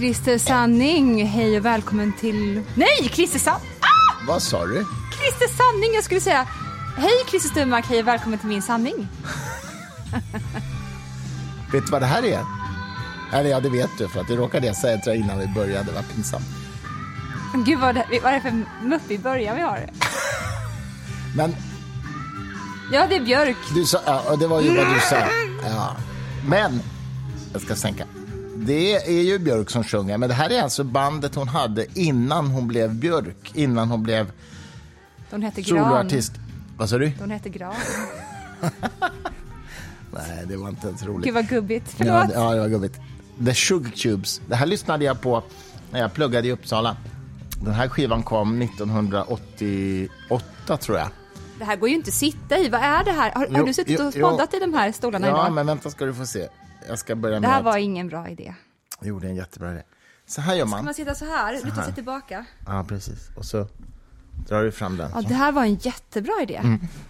Christer Sanning, hej och välkommen till... Nej, Christer Sanning! Ah! Vad sa du? Christer Sanning, jag skulle säga. Hej Christer Sturmark, hej och välkommen till min sanning. Vet du vad det här är? Eller ja, det vet du, för att det råkade jag säga tror jag, innan vi började. Var pinsamt. Gud, vad, det, vad är det för mupp i början vi har? Men Ja, det är Björk. du sa, ja, och det var ju vad du sa. Ja. Men, jag ska sänka. Det är ju Björk som sjunger, men det här är alltså bandet hon hade innan hon blev Björk. Innan hon blev Gran. soloartist. Vad sa du? Hon heter Gran. Nej, det var inte ens roligt. Gud vad gubbigt. Ja, Förlåt. det- ja, det var gubbigt. The Sugar Tubes. Det här lyssnade jag på när jag pluggade i Uppsala. Den här skivan kom 1988, tror jag. Det här går ju inte att sitta i. Vad är det här? Har, har Jo, du suttit och jo. poddat i de här stolarna Ja, idag? men vänta ska du få se. Jag ska börja Det med här att... var ingen bra idé. Jo, det är en jättebra idé. Så här gör Ska man. man sitta så här? Luta sig tillbaka. Ja, precis. Och så drar du fram den. Ja, Så. det här var en jättebra idé.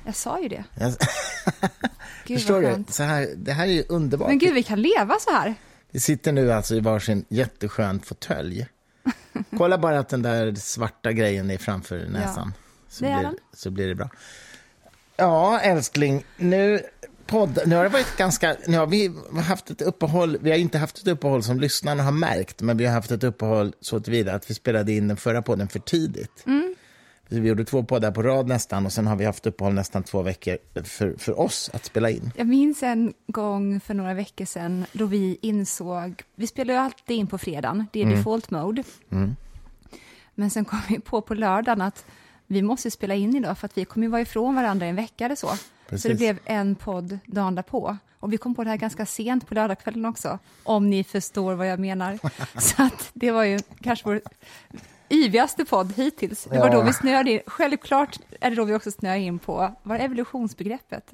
Jag sa ju det. Jag- Gud Förstår du? Så här, det här är ju underbart. Men gud, vi kan leva så här. Vi sitter nu alltså i varsin jätteskön fåtölj. Kolla bara att den där svarta grejen är framför näsan. så, det är blir, den. så blir det bra. Ja, älskling. Nu, podd, nu har det varit ganska... Nu har vi haft ett uppehåll. Vi har inte haft ett uppehåll som lyssnarna har märkt, men vi har haft ett uppehåll så tillvida att vi spelade in den förra podden för tidigt. Mm. Vi gjorde två poddar på rad nästan och sen har vi haft uppehåll nästan två veckor för, för oss att spela in. Jag minns en gång för några veckor sedan då vi insåg, vi spelar ju alltid in på fredagen, det är Mm. default mode. Men sen kom vi på på lördagen att vi måste spela in idag för att vi kommer vara ifrån varandra i en vecka eller så. Så Precis. det blev en podd dagen därpå. Och vi kom på det här ganska sent på lördagskvällen också, om ni förstår vad jag menar. Så att det var ju kanske vår yvigaste podd hittills. Det var Ja. då vi snöade in, självklart är det då vi också snöade in på, var evolutionsbegreppet?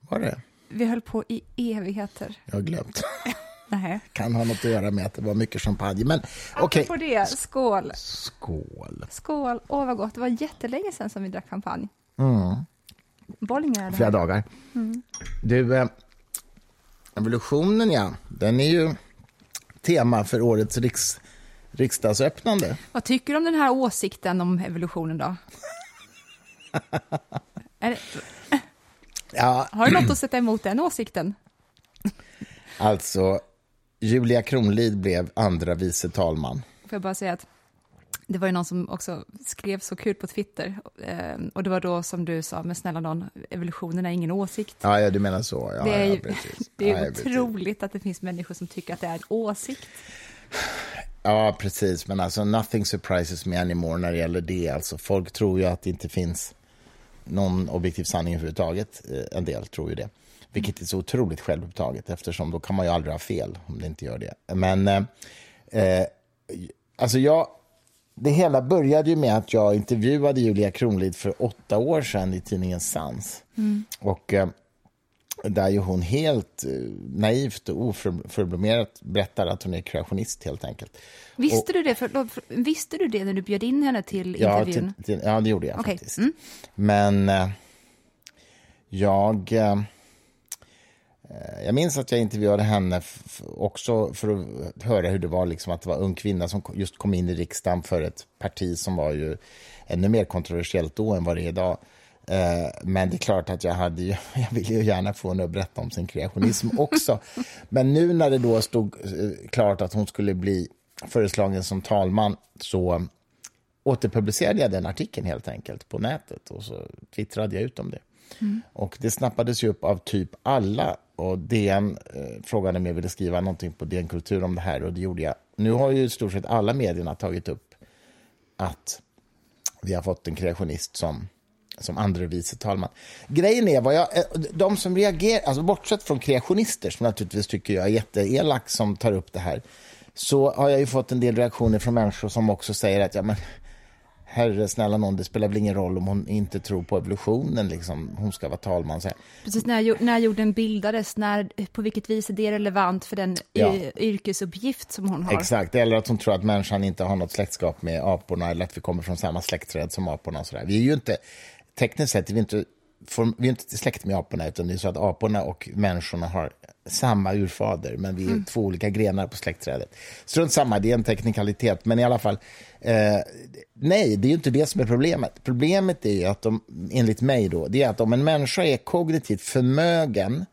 Var det? Vi höll på i evigheter. Jag har glömt. Nej. kan ha något att göra med att det var mycket champagne. Men okej. På det, skål. Skål. Skål. Åh, vad gott. Det var jättelänge sedan som vi drack champagne. Bollinger är det Flera dagar. Du, eh, evolutionen ja, den är ju tema för årets riks, riksdagsöppnande. Vad tycker du om den här åsikten om evolutionen då? det, Ja, har du något att sätta emot den åsikten? alltså, Julia Kronlid blev andra vice talman. Får jag bara säga att det var ju någon som också skrev så kul på Twitter. Eh, och det var då som du sa, men snälla någon, evolutionen är ingen åsikt. Ja, ja du menar så. Ja, det är, ja, ju, precis. det är ja, ja, otroligt att det finns människor som tycker att det är en åsikt. Ja, precis. Men alltså, nothing surprises me anymore när det gäller det. Alltså, folk tror ju att det inte finns någon objektiv sanning överhuvudtaget. Eh, En del tror ju det. Vilket är så otroligt självupptaget eftersom då kan man ju aldrig ha fel om det inte gör det. Men eh, eh, alltså jag, det hela började ju med att jag intervjuade Julia Kronlid för åtta år sedan i tidningen Sans. Och eh, där ju hon helt eh, naivt och oförblommerat berättar att hon är kreationist helt enkelt. Visste du det? För, visste du det när du bjöd in henne till Ja, intervjun? till, till, ja, det gjorde jag Okej, faktiskt. mm. Men eh, jag... Eh, jag minns att jag intervjuade henne också för att höra hur det var liksom att det var ung kvinna som just kom in i riksdagen för ett parti som var ju ännu mer kontroversiellt då än vad det är idag. Eh, Men det är klart att jag hade ju, jag ville ju gärna få henne att berätta om sin kreationism också. Men nu när det då stod eh, klart att hon skulle bli föreslagen som talman så återpublicerade jag den artikeln helt enkelt på nätet och så twittrade jag ut om det. Och det snappades ju upp av typ alla och DN eh, frågade om jag ville skriva någonting på DN Kultur om det här och det gjorde jag. Nu har ju i stort sett alla medierna tagit upp att vi har fått en kreationist som, som andre vice talman. Grejen är, vad jag, eh, de som reagerar, alltså bortsett från kreationister som naturligtvis tycker jag är jätteelak som tar upp det här, så har jag ju fått en del reaktioner från människor som också säger att ja, men, herre snälla någon, det spelar väl ingen roll om hon inte tror på evolutionen, liksom. hon ska vara talman. Så här. Precis, när, när jorden bildades, när, på vilket vis är det relevant för den Ja. yrkesuppgift som hon har? Exakt, eller att hon tror att människan inte har något släktskap med aporna eller att vi kommer från samma släktträd som aporna. Och så där. Vi är ju inte, tekniskt sett är vi inte form, vi är inte släkt med aporna, utan det är så att aporna och människorna har samma urfader, men vi är mm. två olika grenar på släktträdet. Strunt samma, det är en teknikalitet, men i alla fall. Eh, nej, det är ju inte det som är problemet. Problemet är att, de, enligt mig, då, det är att om en människa är kognitivt förmögen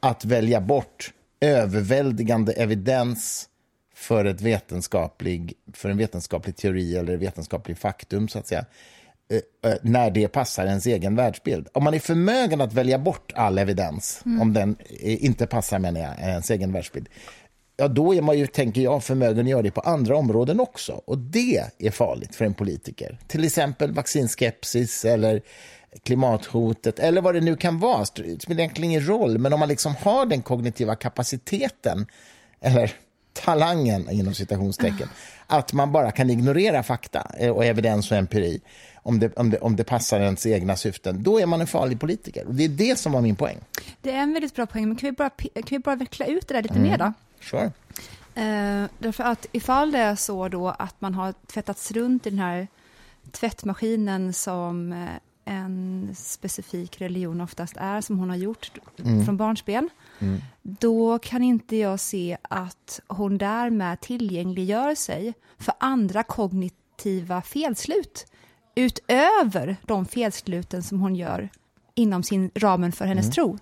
att välja bort överväldigande evidens för, ett vetenskaplig, för en vetenskaplig teori eller vetenskaplig faktum, så att säga, när det passar ens egen världsbild. Om man är förmögen att välja bort all evidens, mm. om den inte passar menar jag, ens egen världsbild, ja, då är man ju, tänker jag, förmögen att göra det på andra områden också. Och det är farligt för en politiker. Till exempel vaccinskepsis eller klimathotet eller vad det nu kan vara. Det spelar egentligen ingen roll, men om man liksom har den kognitiva kapaciteten eller talangen, inom citationstecken, att man bara kan ignorera fakta eh, och evidens och empiri om det, om, det, om det passar ens egna syften, då är man en farlig politiker. Och Det är det som var min poäng. Det är en väldigt bra poäng, men kan vi bara, kan vi bara veckla ut det där lite mm. mer då? Sure. Eh, därför att ifall det är så då att man har tvättats runt i den här tvättmaskinen som eh, en specifik religion oftast är, som hon har gjort mm. från barnsben, mm. då kan inte jag se att hon därmed tillgängliggör sig för andra kognitiva felslut utöver de felsluten som hon gör inom sin ramen för hennes mm. tro.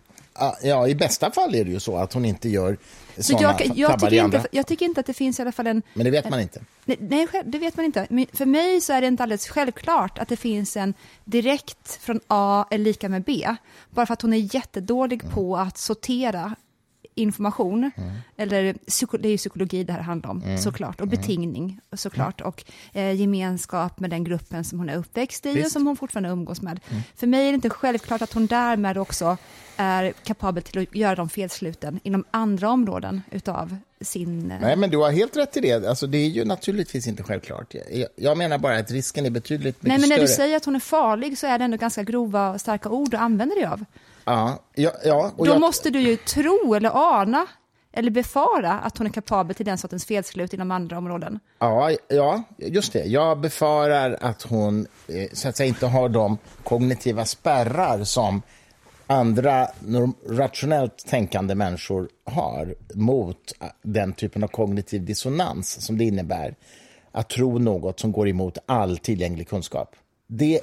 Ja, i bästa fall är det ju så att hon inte gör sådana jag, jag, tycker inte, jag tycker inte att det finns i alla fall en... Men det vet man inte. Nej, nej, det vet man inte. Men för mig så är det inte alldeles självklart att det finns en direkt från A är lika med B. Bara för att hon är jättedålig mm. på att sortera information, mm. eller det är ju psykologi det här handlar om mm. såklart, och mm. betingning såklart, och eh, gemenskap med den gruppen som hon är uppväxt i Visst. och som hon fortfarande umgås med. Mm. För mig är det inte självklart att hon därmed också är kapabel till att göra de felsluten inom andra områden utav sin... Eh, Nej, men du har helt rätt i det. Alltså, det är ju naturligtvis inte självklart. Jag, jag menar bara att risken är betydligt mycket Nej, men när större. du säger att hon är farlig så är det ändå ganska grova och starka ord du använder dig av. Ja, ja, ja Då jag... måste du ju tro eller ana eller befara att hon är kapabel till den sortens felslut inom andra områden. Ja, ja, just det. Jag befarar att hon eh, så att säga, inte har de kognitiva spärrar som andra rationellt tänkande människor har mot den typen av kognitiv dissonans som det innebär att tro något som går emot all tillgänglig kunskap. Det,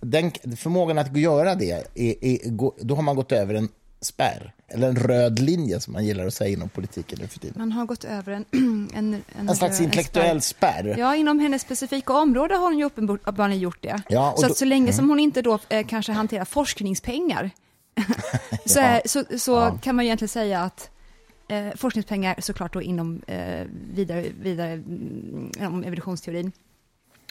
den, förmågan att göra det, är, är, då har man gått över en spärr, eller en röd linje som man gillar att säga inom politiken nu för tiden. Man har gått över en... En, en, en slags intellektuell spärr. spärr. Ja, inom hennes specifika område har hon ju uppenbarligen gjort det. Ja, så, då, så länge mm. som hon inte då eh, kanske hanterar forskningspengar så, ja. så, så ja. kan man ju egentligen säga att eh, forskningspengar såklart då inom eh, vidare, vidare mm, evolutionsteorin.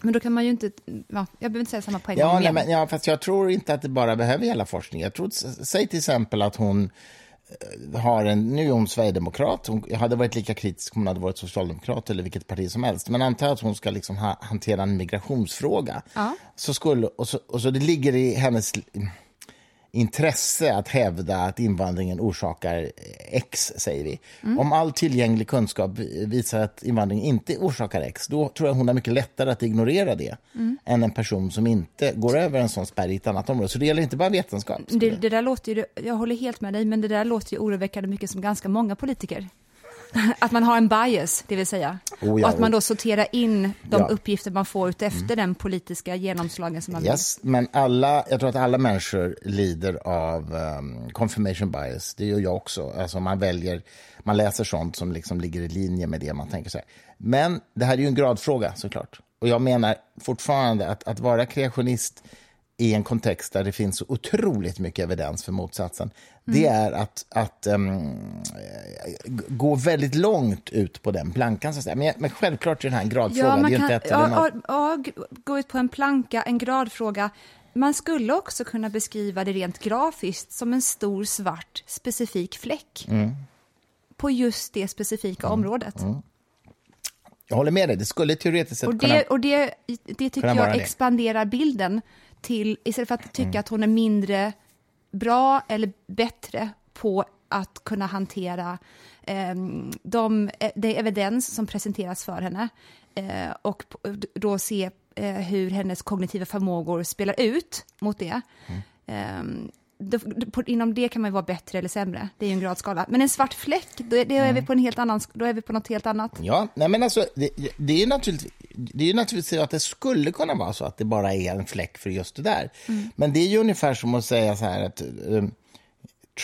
Men då kan man ju inte, ja, jag behöver inte säga samma poäng. Ja, nej, men, ja, fast jag tror inte att det bara behöver gälla forskning. Jag tror, säg till exempel att hon eh, har en, nu är hon sverigedemokrat, hon hade varit lika kritisk om hon hade varit socialdemokrat eller vilket parti som helst. Men anta att hon ska liksom ha, hantera en migrationsfråga. Ja. Så skulle, och, så, och så det ligger i hennes intresse att hävda att invandringen orsakar X, säger vi. Mm. Om all tillgänglig kunskap visar att invandring inte orsakar X, då tror jag hon har mycket lättare att ignorera det mm. än en person som inte går över en sån spärr i ett annat område. Så det gäller inte bara vetenskap. Det, det där låter ju, jag håller helt med dig, men det där låter ju oroväckande mycket som ganska många politiker. Att man har en bias, det vill säga. Oh ja, och att man då sorterar in de ja. uppgifter man får ut efter mm. den politiska genomslagen som man yes, vill. Men alla, jag tror att alla människor lider av um, confirmation bias. Det gör jag också. Alltså man väljer, man läser sånt som liksom ligger i linje med det man tänker sig. Men det här är ju en gradfråga såklart. Och jag menar fortfarande att, att vara kreationist i en kontext där det finns så otroligt mycket evidens för motsatsen, mm. det är att, att um, gå väldigt långt ut på den plankan. Så att säga. Men, men självklart är det här en gradfråga. Ja, man kan, ja, ja, gå ut på en planka, en gradfråga. Man skulle också kunna beskriva det rent grafiskt som en stor svart specifik fläck mm. på just det specifika mm. området. Mm. Jag håller med dig, det skulle teoretiskt sett och det, kunna Och det, det tycker jag expanderar bilden till, istället för att tycka mm. att hon är mindre bra eller bättre på att kunna hantera eh, de, det evidens som presenteras för henne eh, och då se eh, hur hennes kognitiva förmågor spelar ut mot det. Mm. Inom det kan man vara bättre eller sämre. Det är ju en gradskala. Men en svart fläck, då, är- då är, vi på en helt annan, då är vi på något helt annat. Ja, nej men alltså, det, det är naturligtvis, det är naturligtvis så att det skulle kunna vara så att det bara är en fläck för just det där. Men det är ju ungefär som att säga så här att eh,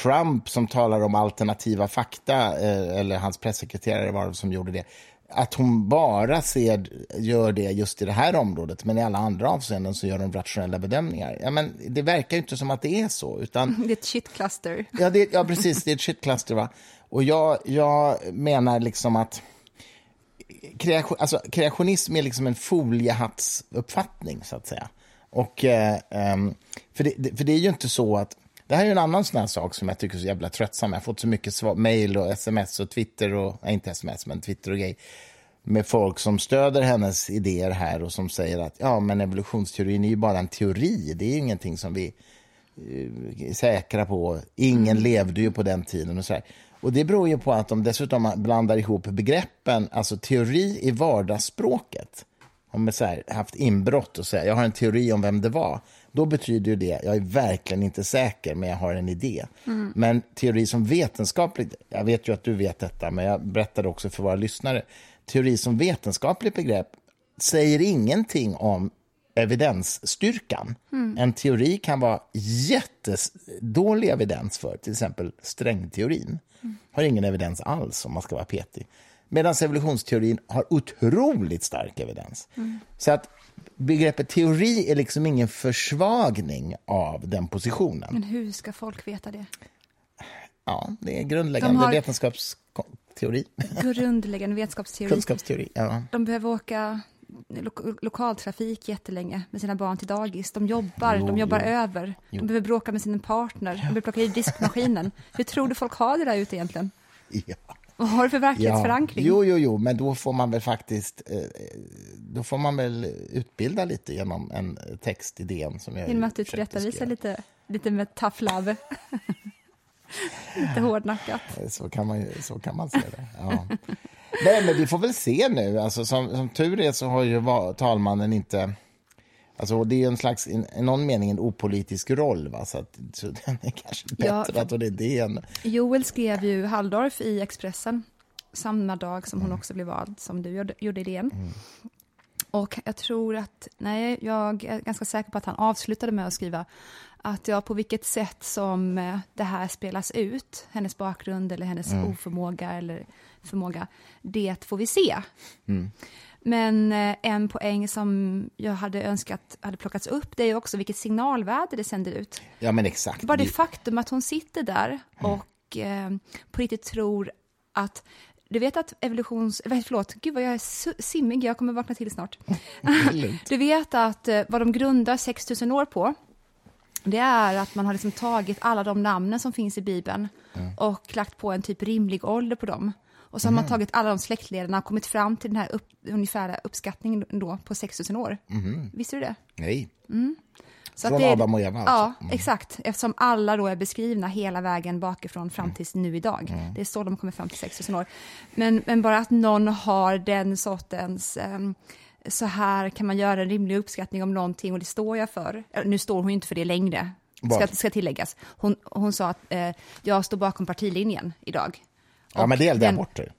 Trump som talar om alternativa fakta, eh, eller hans pressekreterare var det som gjorde det, att hon bara ser, gör det just i det här området, men i alla andra avseenden så gör de rationella bedömningar. Ja, men det verkar ju inte som att det är så, utan Det är ett shitkluster. Ja, det, ja precis. Det är ett shitkluster. Va? Och jag, jag menar liksom att kreation, alltså, kreationism är liksom en foliehattsuppfattning, så att säga. Och, eh, ehm, för, det- för det är ju inte så att... Det här är en annan sån här sak som jag tycker är så jävla tröttsam. Jag har fått så mycket mail och sms och Twitter och... Nej, inte sms, men Twitter och grej med folk som stöder hennes idéer här och som säger att ja, men evolutionsteorin är ju bara en teori. Det är ju ingenting som vi är säkra på. Ingen levde ju på den tiden. Och så här. Och Det beror ju på att de dessutom blandar ihop begreppen, alltså teori i vardagsspråket. Om man så här, haft inbrott och säger jag har en teori om vem det var, då betyder ju det jag är verkligen inte säker, men jag har en idé. Men teori som vetenskapligt, jag vet ju att du vet detta, men jag berättar också för våra lyssnare, teori som vetenskapligt begrepp säger ingenting om evidensstyrkan. En teori kan vara jättedålig evidens för, till exempel strängteorin. Har ingen evidens alls om man ska vara petig. Medan evolutionsteorin har otroligt stark evidens. Så att begreppet teori är liksom ingen försvagning av den positionen. Men hur ska folk veta det? Ja, det är grundläggande De har- vetenskapsteori. Grundläggande vetenskapsteori. Kunskapsteori. Ja. De behöver åka lo- lokaltrafik jättelänge med sina barn till dagis. De jobbar, Jo, de jobbar jo. över. De behöver bråka med sin partner. De behöver plocka i diskmaskinen. Hur tror du folk har det där ute egentligen? Ja. Vad har du för verklighetsförankring? Jo, jo, jo, men då får man väl faktiskt eh, då får man väl utbilda lite genom en textidén som jag Genom att du tillrättavisar lite, lite med tough love. lite hårdnackat. Så kan man, så kan man se det. Ja. Nej, men vi får väl se nu. Alltså, som, som tur är så har ju talmannen inte... Alltså, det är en slags, i i någon mening en opolitisk roll. Va? Så, att, så den är kanske Ja, bättre att hon är det än... Joel skrev ju Halldorf i Expressen samma dag som hon också blev vald, som du gjorde, gjorde idén. Och jag tror att, nej, jag är ganska säker på att han avslutade med att skriva att ja, på vilket sätt som eh, det här spelas ut, hennes bakgrund eller hennes oförmåga eller förmåga, det får vi se. Men eh, en poäng som jag hade önskat hade plockats upp, det är ju också vilket signalvärde det sänder ut. Ja, men exakt. Bara det faktum att hon sitter där och eh, på riktigt tror att du vet att evolutions... Förlåt, gud vad jag är simmig, jag kommer vakna till snart. du vet att eh, vad de grundar 6000 år på, det är att man har liksom tagit alla de namnen som finns i Bibeln och lagt på en typ rimlig ålder på dem. Och så har man tagit alla de släktlederna och kommit fram till den här upp, ungefärliga uppskattningen då på 6000 år. Visste du det? Nej. Så Från att det Adam och Eva, Ja, alltså. exakt. Eftersom alla då är beskrivna hela vägen bakifrån fram Mm. tills nu idag. Det är så de kommer fram till 6000 år. Men, men bara att någon har den sortens... ehm, så här kan man göra en rimlig uppskattning om någonting och det står jag för. Nu står hon ju inte för det längre, ska, ska tilläggas. Hon, hon sa att eh, jag står bakom partilinjen idag. Ja, men det är den- aborter.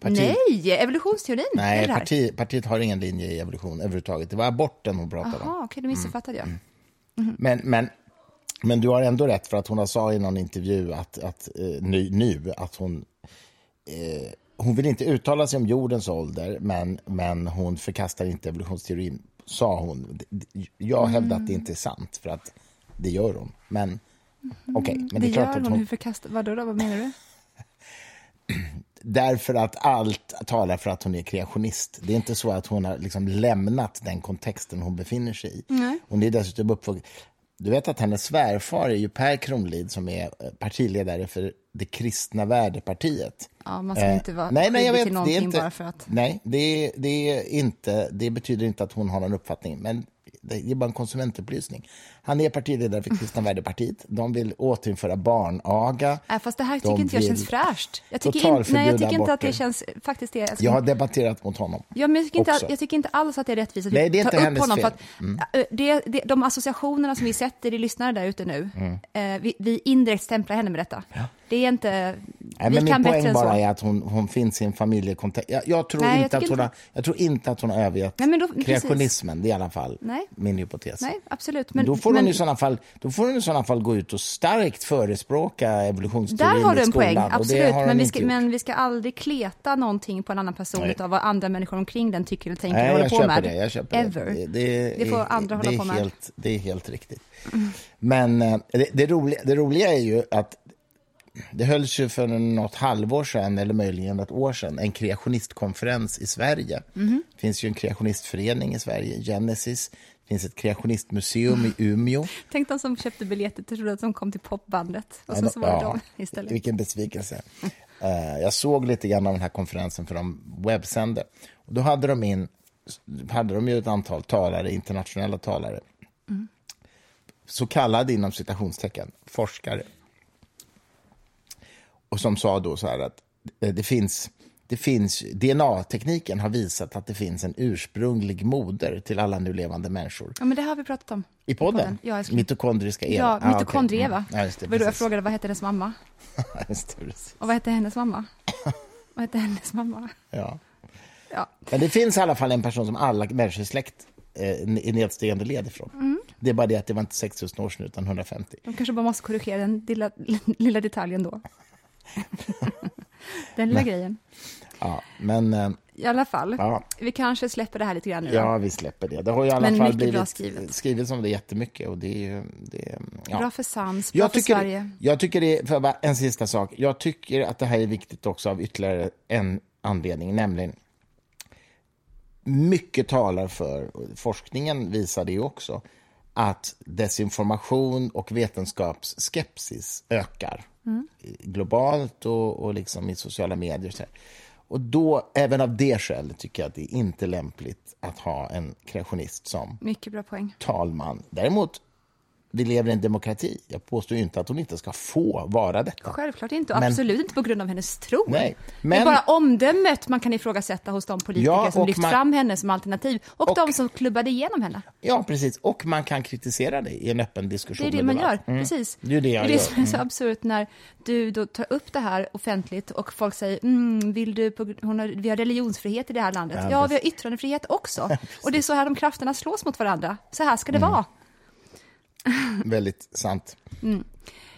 Parti... Nej, evolutionsteorin. Nej, det parti, partiet har ingen linje i evolution överhuvudtaget. Det var aborten hon pratade om. Jaha, okej, då missuppfattade Mm. jag. Men, men, men du har ändå rätt, för att hon har sa i någon intervju att, att, eh, nu, nu att hon... Eh, hon vill inte uttala sig om jordens ålder, men, men hon förkastar inte evolutionsteorin, sa hon. Jag hävdar att det inte är sant, för att det gör hon. Men okej, men det Det är klart gör att hon, hon... hur förkastar... Vadå då, vad menar du? Därför att allt talar för att hon är kreationist. Det är inte så att hon har liksom lämnat den kontexten hon befinner sig i. Hon är dessutom uppvuxen... Du vet att hennes svärfar är ju Per Kronlid som är eh, partiledare för det kristna värdepartiet. Ja, man ska Eh, inte vara nej, nej, jag vet, till det är någonting inte, bara för att... Nej, det, är- det, är inte, det betyder inte att hon har någon uppfattning. Men Det är bara en konsumentupplysning. Han är partiledare för Kristna Värdepartiet. De vill återinföra barnaga. Äh, fast det här De tycker inte jag känns fräscht. Jag tycker, in, nej, jag tycker inte att det känns, faktiskt det. Jag, Jag har debatterat mot honom. Ja, men jag, tycker inte, jag tycker inte alls att det är rättvist att Nej, det är inte upp honom. För fel. Mm. att, äh, det, det, de associationerna som vi sätter i lyssnare där ute nu, Mm. eh, vi, vi indirekt stämplar henne med detta. Det är inte... Nej, vi men kan min poäng så. bara är att hon, hon finns i en familjekontext. Jag, jag, tror Nej, jag inte att tycker hon har, jag tror inte att hon har övergett Nej, men då- precis. kreationismen. Det är i alla fall Nej. min hypotes. Nej, absolut. Men, Men, då, får hon men, i såna fall, då får hon i sådana fall gå ut och starkt förespråka evolutionsteorin där har du i en skolan. poäng, och absolut. hon Men vi, ska, men vi ska aldrig kleta någonting på en annan person av vad andra människor omkring den tycker eller tänker Nej, och håller på med. det. Jag köper Ever. det. Det, Det får är- andra hålla på med. Helt, det är helt riktigt. Men eh, det, roliga, det roliga är ju att det hölls ju för något halvår sedan, eller möjligen ett år sedan, en kreationistkonferens i Sverige. Mhm. Det finns ju en kreationistförening i Sverige, Genesis. Det finns ett kreationistmuseum i Umeå. Tänk de som köpte biljetter trodde att de kom till popbandet. Och så, så var det ja. de istället. Vilken besvikelse. Eh, jag såg lite grann av den här konferensen för de webbsände. Och då hade de in hade de ju ett antal talare, internationella talare. Så kallade inom citationstecken forskare. Och som sa då så här att eh, det finns, det finns DNA-tekniken har visat att det finns en ursprunglig moder till alla nu levande människor. Ja, men det har vi pratat om. I podden? Ja, älskling. Mitokondriska Eva. Ja, Ah, mitokondrie-Eva. Mm. Ja, det, var då jag frågade vad hette hennes mamma? Just det, precis. Och vad hette hennes mamma? vad hette hennes mamma? Ja. Ja. Men det finns i alla fall en person som alla människor i släkt eh, i nedstigande led ifrån. Mm. Det är bara det att det var inte 6000 år sedan utan 150. De kanske bara måste korrigera den lilla, lilla detaljen då. den lilla grejen. Ja, men eh, I alla fall, ja, vi kanske släpper det här lite grann nu ja, vi släpper det. Det har ju i alla Men fall blivit skrivet. skrivet om det jättemycket och det är ju... Det, ja. Bra för sans, bra Jag för tycker, Sverige. jag tycker det för bara en sista sak, jag tycker att det här är viktigt också av ytterligare en anledning, nämligen mycket talar för, forskningen visar det också, att desinformation och vetenskapsskepsis ökar globalt och, och liksom i sociala medier. Och, så och då, även av det skälet, tycker jag att det är inte lämpligt att ha en kreationist som Mycket bra poäng. talman. Däremot, vi lever i en demokrati. Jag påstår inte att hon inte ska få vara detta. Självklart inte, och Men- absolut inte på grund av hennes tro. Nej, Det är men- bara omdömet man kan ifrågasätta hos de politiker Ja, som lyft man- fram henne som alternativ och, Och- de som klubbade igenom henne. Ja, precis. Och man kan kritisera det i en öppen diskussion. Det är det man gör, Mm. precis. Det är det jag det är gör. det som är så absurt när du då tar upp det här offentligt och folk säger, mm, vill du på, hon har, vi har religionsfrihet i det här landet. Ja, Ja, vi har yttrandefrihet också. och det är så här de krafterna slås mot varandra. Så här ska det Mm. vara. Väldigt sant.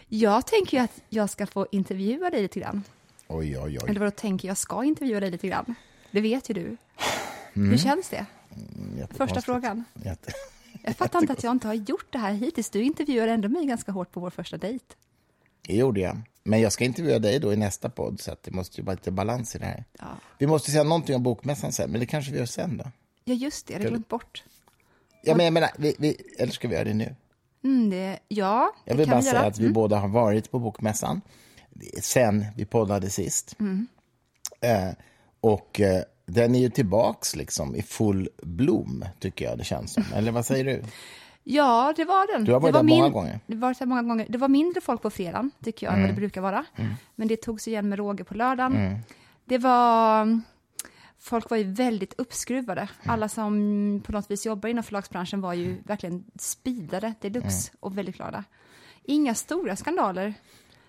Jag tänker ju att jag ska få intervjua dig lite grann. Oj, oj, oj. Eller vadå tänker jag ska intervjua dig lite grann? Det vet ju du. Hur känns det? Första Jättekonstigt. frågan. Jätte... Jag fattar inte att jag inte har gjort det här hittills. Du intervjuar ändå mig ganska hårt på vår första dejt. Det gjorde jag. Men jag ska intervjua dig då i nästa podd, så att det måste ju vara lite balans i det här. Ja, Vi måste säga någonting om bokmässan sen, men det kanske vi gör sen då. ja just det, jag hade glömt bort. Ja, men jag menar, vi, vi, eller ska vi göra det nu? Mm, det, ja, det Jag vill bara vi säga att vi båda har varit på bokmässan sen vi poddade sist. Mm. Eh, och eh, den är ju tillbaks liksom i full blom, tycker jag det känns som. Eller vad säger du? Ja, det var den. Du har varit det var där många gånger. Det, var där många gånger. det var mindre folk på fredagen, tycker jag, än vad Mm. det brukar vara. Men det togs igen med råge på lördagen. Det var... Folk var ju väldigt uppskruvade. Mm. Alla som på något vis jobbar inom förlagsbranschen var ju verkligen speedade deluxe Mm. och väldigt glada. Inga stora skandaler.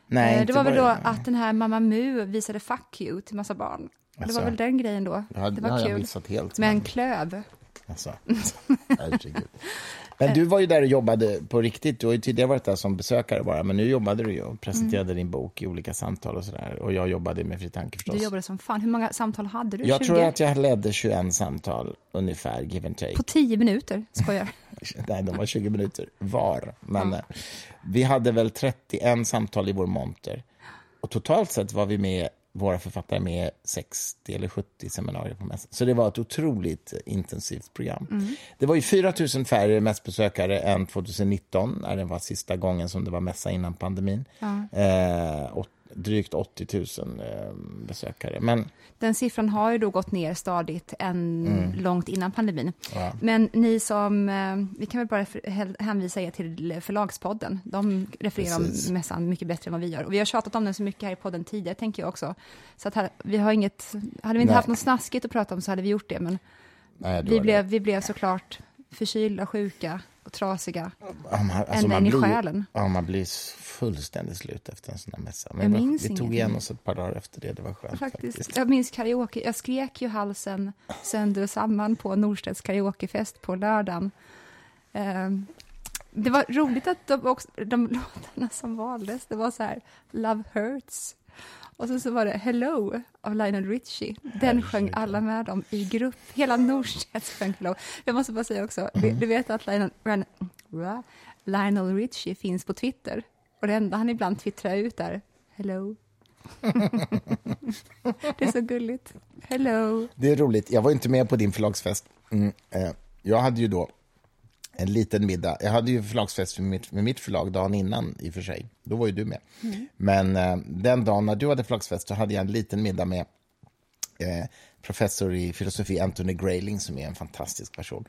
Nej, Eh, det var väl då bara- att den här Mamma Mu visade fuck you till massa barn. Det Alltså. var väl den grejen då. Det har var jag kul. Med en klöv. Alltså. Herregud. Men du var ju där och jobbade på riktigt. Du har ju tidigare varit där som besökare bara, men nu jobbade du ju och presenterade din bok i olika samtal och sådär. Och jag jobbade med Fri Tanke förstås. Du jobbade som fan. Hur många samtal hade du? jag 20? tror att jag ledde 21 samtal ungefär, give and take. På tio minuter, skojar. Nej, de var 20 minuter var. Men eh, vi hade väl 31 samtal i vår monter. Och totalt sett var vi med, våra författare med 60 eller 70 seminarier på mässan. Så det var ett otroligt eh, intensivt program. Det var ju 4 000 färre mässbesökare än 2019, när det var sista gången som det var mässa innan pandemin. Eh, och drygt 80 000 eh, besökare. Men, Den siffran har ju då gått ner stadigt än Mm. långt innan pandemin. ja, Men ni som, eh, vi kan väl bara hänvisa er till Förlagspodden. De refererar Precis. om mässan mycket bättre än vad vi gör. Och vi har tjatat om den så mycket här i podden tidigare, tänker jag också. Så att här, vi har inget, hade vi inte Nej. haft något snaskigt att prata om så hade vi gjort det. Men nej, vi blev, det. vi blev såklart förkylda, sjuka och trasiga. Ja, man, alltså, ända man in i blir, själen. Ja, man blir fullständigt slut efter en sån här mässa. Men Jag det minns vi tog igen oss ett par dagar efter det, det var skönt Faktiskt. faktiskt. Jag minns karaoke, jag skrek ju halsen sönder och samman på Norstedts karaokefest på lördagen. Ehm, det var roligt att de, också, de låtarna som valdes, det var så här Love Hurts. Och så, så var det Hello av Lionel Richie. Den sjöng alla med om i grupp. Hela Norstedts sjöng Hello. Jag måste bara säga också, du, Mm. du vet att Lionel, Lionel Richie finns på Twitter. Och det enda han ibland twittrar ut är Hello. det är så gulligt. Hello. Det är roligt. Jag var inte med på din förlagsfest. Mm, eh, jag hade ju då en liten middag. Jag hade ju förlagsfest med mitt, med mitt förlag dagen innan i och för sig. Då var ju du med. Men eh, den dagen när du hade förlagsfest så hade jag en liten middag med eh, professor i filosofi Anthony Grayling som är en fantastisk person.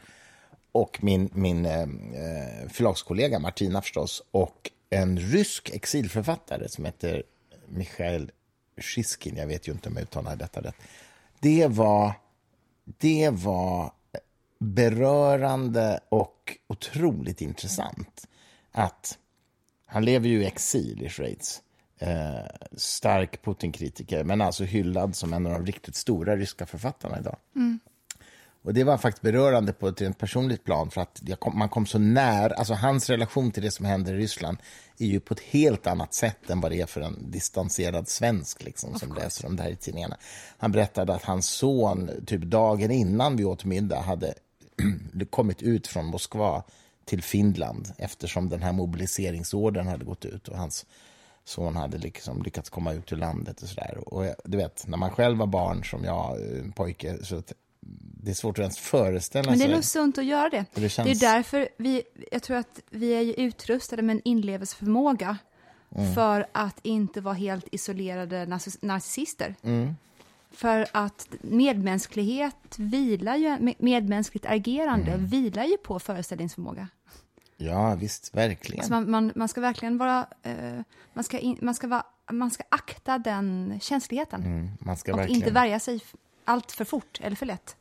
Och min, min eh, eh, förlagskollega Martina förstås. Och en rysk exilförfattare som heter Michail Shiskin. Jag vet ju inte om jag uttalar detta rätt. Det var, det var berörande och otroligt intressant att han lever ju i exil i Schweiz. Eh, stark Putin-kritiker, men alltså hyllad som en av de riktigt stora ryska författarna idag. Och Det var faktiskt berörande på ett rent personligt plan för att kom, man kom så nära. Alltså hans relation till det som händer i Ryssland är ju på ett helt annat sätt än vad det är för en distanserad svensk liksom, som läser om det här i tidningarna. Han berättade att hans son, typ dagen innan vi åt middag, hade kommit ut från Moskva till Finland eftersom den här mobiliseringsordern hade gått ut och hans son hade liksom lyckats komma ut ur landet och sådär. Och jag- du vet, när man själv var barn som jag, en pojke, så det är svårt att ens föreställa Men det är sig. nog sunt att göra det. Det känns- Det är därför vi, jag tror att vi är ju utrustade med en inlevelseförmåga Mm. för att inte vara helt isolerade narciss- narcissister. Mm. För att medmänsklighet vilar ju, med- medmänskligt agerande Mm. vilar ju på föreställningsförmåga. Ja, visst, verkligen. Så man, man, man ska verkligen vara, eh, man, ska in, man, ska vara man ska akta den känsligheten Mm, man, ska och verkligen, inte värja sig allt för fort eller för lätt.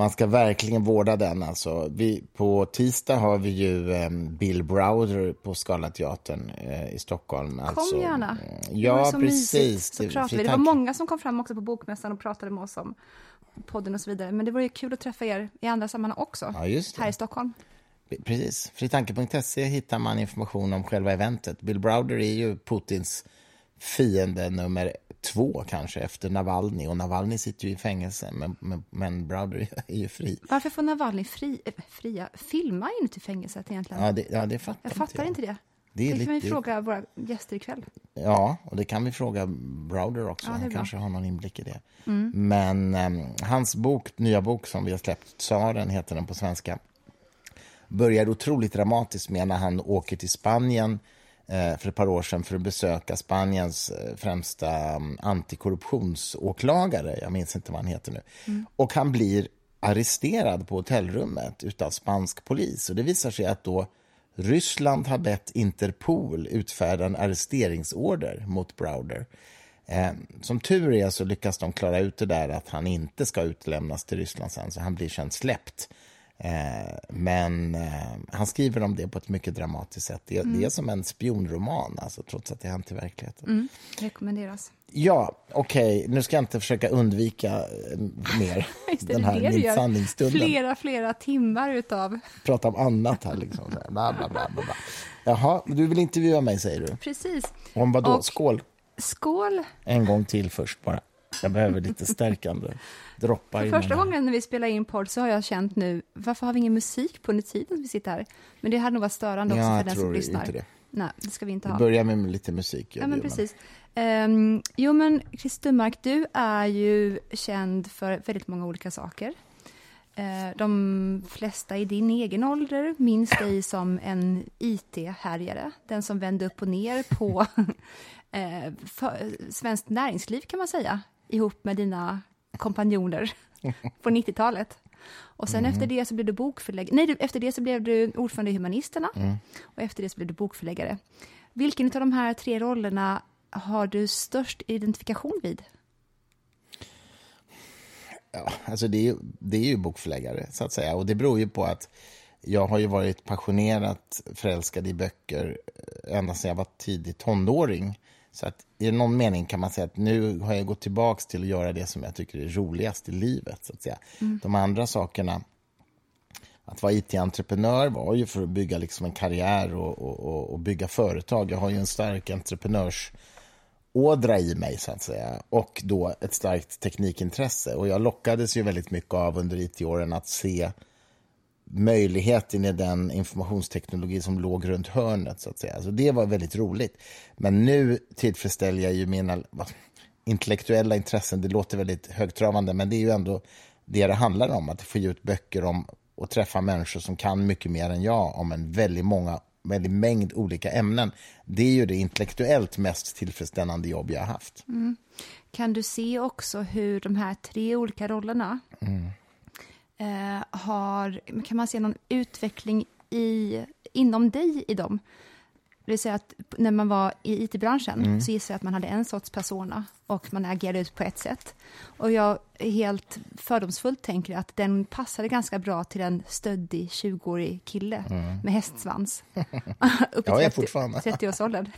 Man ska verkligen vårda den. Alltså. Vi, på tisdag har vi ju em, Bill Browder på Scalateatern eh, i Stockholm. Kom alltså, gärna. mm, Det Ja, var så precis. mysigt. Så pratade vi. det var många som kom fram också på Bokmässan och pratade med oss om podden och så vidare. Men det var ju kul att träffa er i andra sammanhang också, Ja, här i Stockholm. Precis. Fritanke.se hittar man information om själva eventet. Bill Browder är ju Putins fiende nummer två kanske efter Navalny. Och Navalny sitter ju i fängelse, men, men, men Browder är ju fri. Varför får Navalny fri, äh, fria filma inuti fängelset egentligen? Ja, det, ja, det fattar jag fattar inte det. Det Det kan vi lite- fråga våra gäster ikväll. Ja, och det kan vi fråga Browder också. Ja, Han kanske har någon inblick i det. Men em, hans bok, nya bok som vi har släppt, Tsaren heter den på svenska, börjar otroligt dramatiskt med när han åker till Spanien eh, för ett par år sedan för att besöka Spaniens eh, främsta um, antikorruptionsåklagare. Jag minns inte vad han heter nu. Och han blir arresterad på hotellrummet utav spansk polis. Och det visar sig att då Ryssland har bett Interpol utfärda en arresteringsorder mot Browder. Eh, som tur är så lyckas de klara ut det där att han inte ska utlämnas till Ryssland sen, så han blir sen släppt. Eh, men eh, han skriver om det på ett mycket dramatiskt sätt. Det, det är som en spionroman, alltså, trots att det hänt i verkligheten. Mm. Rekommenderas. Ja, okej, nu ska jag inte försöka undvika eh, mer den här min sanningsstunden. Flera, flera timmar utav... Prata om annat här liksom. Så här, bla, bla, bla, bla. Jaha, du vill intervjua mig säger du? Precis. Om vad då? Och- Skål! Skål! En gång till först bara. Jag behöver lite stärkande droppar. För innan första gången när vi spelar in podd så har jag känt nu, varför har vi ingen musik på under tiden vi sitter här? Men det hade nog varit störande också Ja, för den som lyssnar. inte det. Nej, det ska vi inte Vi ha. börjar med lite musik. Ja, vi, men precis. Um, jo, men Christer Stummark, du är ju känd för väldigt många olika saker. Eh, de flesta i din egen ålder minns dig som en IT-härjare, den som vände upp och ner på eh, för, svenskt näringsliv kan man säga, ihop med dina kompanjoner på 90-talet. Och sen Mm. efter det så blev du bokförläggare. Nej, efter det så blev du ordförande i Humanisterna. Mm. Och efter det så blev du bokförläggare. Vilken av de här tre rollerna har du störst identifikation vid? Ja, alltså det, är ju, det är ju bokförläggare, så att säga. Och det beror ju på att jag har ju varit passionerat förälskad i böcker eh, ända sedan jag var tidig tonåring. Så att i någon mening kan man säga att nu har jag gått tillbaka till att göra det som jag tycker är roligast i livet. Så att säga. De andra sakerna, att vara it-entreprenör var ju för att bygga liksom en karriär och, och, och, bygga företag. Jag har ju en stark entreprenörsådra i mig, så att säga. Och då ett starkt teknikintresse. Och jag lockades ju väldigt mycket av under it-åren att se möjligheten i den informationsteknologi som låg runt hörnet. så att säga. Så det var väldigt roligt. Men nu tillfredsställer jag ju mina intellektuella intressen. Det låter väldigt högtravande, men det är ju ändå det det handlar om. Att få ge ut böcker om och träffa människor som kan mycket mer än jag om en väldigt många väldigt mängd olika ämnen. Det är ju det intellektuellt mest tillfredsställande jobb jag har haft. Kan du se också hur de här tre olika rollerna eh, har, kan man se någon utveckling i, inom dig i dem? Det vill säga att när man var i it-branschen så gissar jag att man hade en sorts persona och man agerade ut på ett sätt. Och jag helt fördomsfullt tänker att den passade ganska bra till en stöddig 20-årig kille med hästsvans. Upp i Ja, jag är 30 fortfarande. 30-årsåldern.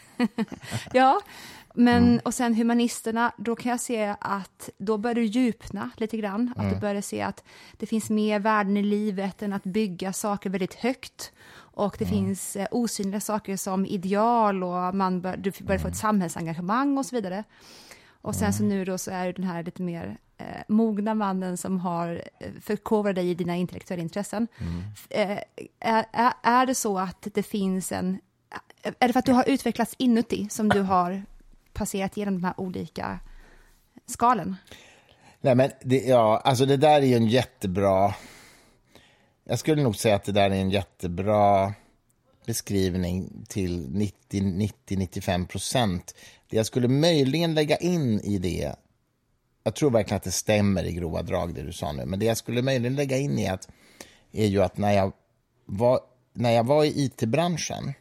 ja, men och sen humanisterna, då kan jag se att då börjar du djupna lite grann. Att du börjar se att det finns mer värden i livet än att bygga saker väldigt högt. Och det finns eh, osynliga saker som ideal och man bör, du börjar få ett samhällsengagemang och så vidare. Och sen så nu då så är du den här lite mer eh, mogna mannen som har eh, förkovrat dig i dina intellektuella intressen. Eh, är, är, är det så att det finns en... Är det för att du har utvecklats inuti som du har passerat genom de här olika skalen? Nej, men det, ja, alltså det där är ju en jättebra... Jag skulle nog säga att det där är en jättebra beskrivning till 90-95 procent. Det jag skulle möjligen lägga in i det, jag tror verkligen att det stämmer i grova drag det du sa nu, men det jag skulle möjligen lägga in i att, är ju att när jag var, när jag var i it-branschen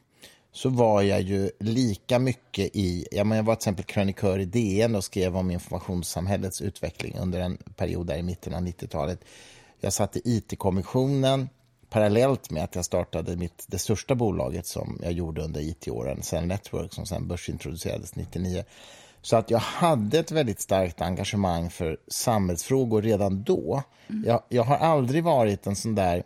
så var jag ju lika mycket i... Ja, men jag var till exempel krönikör i DN och skrev om informationssamhällets utveckling under en period där i mitten av 90-talet. Jag satt i IT-kommissionen parallellt med att jag startade mitt, det största bolaget som jag gjorde under IT-åren, Cell Network, som sen börsintroducerades 99. Så att jag hade ett väldigt starkt engagemang för samhällsfrågor redan då. Jag, jag har aldrig varit en sån där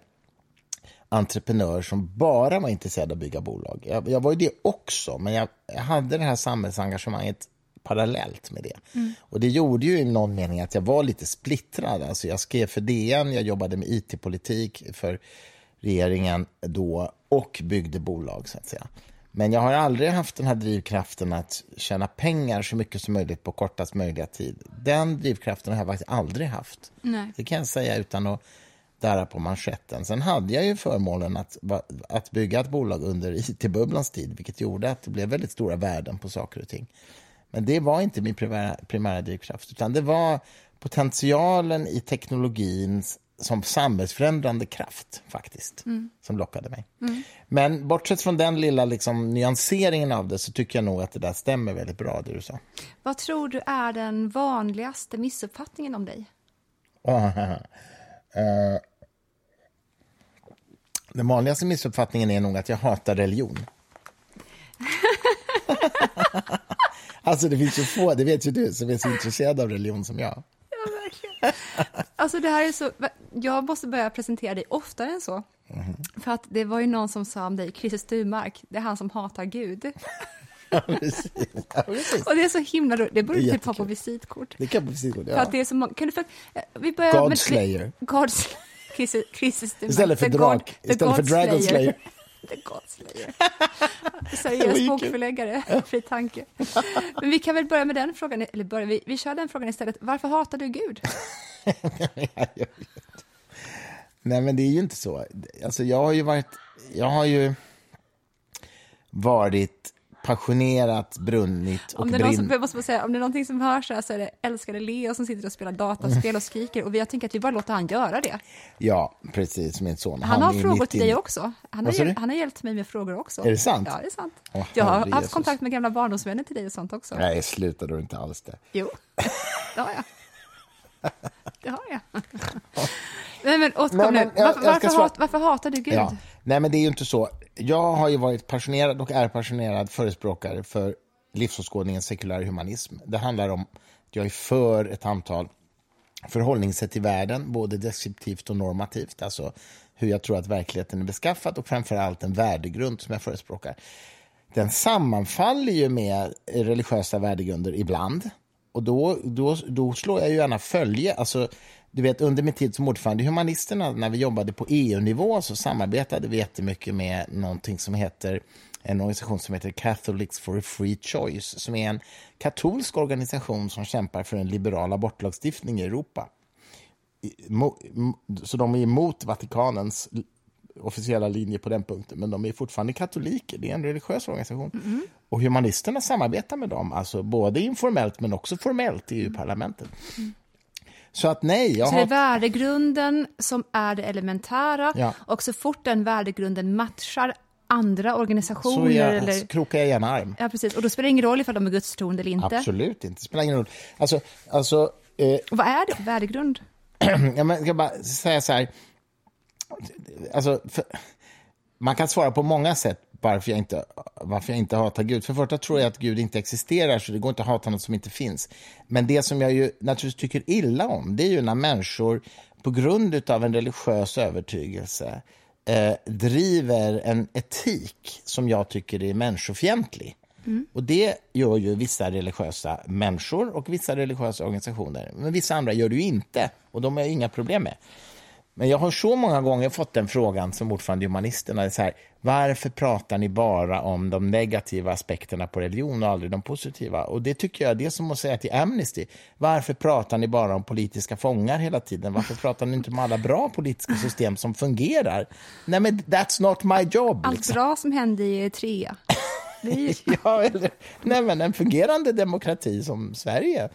entreprenör som bara var intresserad av att bygga bolag. Jag, jag var ju det också, men jag, jag hade det här samhällsengagemanget parallellt med det. Och det gjorde ju i någon mening att jag var lite splittrad. Alltså jag skrev för DN, jag jobbade med IT-politik för regeringen då och byggde bolag, så att säga. Men jag har aldrig haft den här drivkraften att tjäna pengar så mycket som möjligt på kortast möjliga tid. Den drivkraften har jag faktiskt aldrig haft. Nej. Det kan jag säga utan att darra på manschetten. Sen hade jag ju förmånen att, att bygga ett bolag under it-bubblans tid, vilket gjorde att det blev väldigt stora värden på saker och ting. Men det var inte min primära, primära drivkraft, utan det var potentialen i teknologin som samhällsförändrande kraft, faktiskt, som lockade mig. Men bortsett från den lilla liksom, nyanseringen av det så tycker jag nog att det där stämmer väldigt bra, det du sa. Vad tror du är den vanligaste missuppfattningen om dig? Eh, Den vanligaste missuppfattningen är nog att jag hatar religion. alltså det finns ju få, det vet ju du, som är så intresserad av religion som jag. Ja, verkligen. Alltså det här är så, jag måste börja presentera dig oftare än så. För att det var ju någon som sa om dig, Christer Sturmark, det är han som hatar Gud. Ja, precis. Ja, precis. Och det är så himla roligt, det borde du typ ha på visitkort. Det kan gå. För Ja. att det är så många, kan du för, eh, vi börjar God med- Slayer. God Slayer. Istället för drak- istället för Dragon Slayer. The God Slayer. Seriös bokförläggare, fri tanke. Men vi kan väl börja med den frågan, eller börja, vi, vi kör den frågan istället. Varför hatar du Gud? Nej, men det är ju inte så. Alltså, jag har ju varit... Jag har ju varit passionerat brunnit och Om det, som, måste säga, om det är någonting som hörs här så är det älskade Leo som sitter och spelar dataspel och skriker och jag tänker att vi bara låter han göra det. Ja, precis, min son. Han, har är frågor till dig också. Han har, han har hjälpt mig med frågor också. Är det sant? Ja, det är sant. Åh, jag har haft Jesus. kontakt med gamla barndomsvänner till dig och sånt också. Nej, sluta då inte alls det. Jo, det har jag. Det har jag. Nej, men återkom nu. Varför, varför, hat, varför hatar du Gud? Ja. Nej, men det är ju inte så. Jag har ju varit passionerad och är passionerad förespråkare för livsåskådningen sekulär humanism. Det handlar om att jag är för ett antal förhållningssätt till världen, både deskriptivt och normativt, alltså hur jag tror att verkligheten är beskaffad och framför allt en värdegrund som jag förespråkar. Den sammanfaller ju med religiösa värdegrunder ibland. Och då, då, då slår jag ju gärna följe. Alltså, du vet, under min tid som ordförande i Humanisterna, när vi jobbade på EU-nivå, så samarbetade vi jättemycket med någonting som heter en organisation som heter Catholics for a Free Choice, som är en katolsk organisation som kämpar för en liberal abortlagstiftning i Europa. Så de är emot Vatikanens officiella linje på den punkten, men de är fortfarande katoliker. Det är en religiös organisation. Och humanisterna samarbetar med dem, alltså både informellt men också formellt i EU-parlamentet. Så att nej, jag Så det är har... värdegrunden som är det elementära Ja. och så fort den värdegrunden matchar andra Så organisationer jag, eller... krokar jag gärna arm. Ja, precis. Och då spelar det ingen roll ifall de är gudstroende eller inte. Absolut inte, det spelar ingen roll. Alltså, alltså eh, vad är det? Värdegrund? ja, men jag ska bara säga så här. Alltså, för, man kan svara på många sätt varför jag, inte, varför jag inte hatar Gud. För det första tror jag att Gud inte existerar, så det går inte att hata något som inte finns. Men det som jag ju naturligtvis tycker illa om, det är ju när människor på grund av en religiös övertygelse eh, driver en etik som jag tycker är människofientlig. Och det gör ju vissa religiösa människor och vissa religiösa organisationer. Men vissa andra gör det ju inte, och de har jag inga problem med. Men jag har så många gånger fått den frågan som ordförande i Humanisterna. Så här, varför pratar ni bara om de negativa aspekterna på religion och aldrig de positiva? Och det tycker jag det är som att säga till Amnesty. Varför pratar ni bara om politiska fångar hela tiden? Varför pratar ni inte om alla bra politiska system som fungerar? Nej, men that's not my job. Allt liksom. bra som hände i Eritrea. Ja, eller, nej, men en fungerande demokrati som Sverige.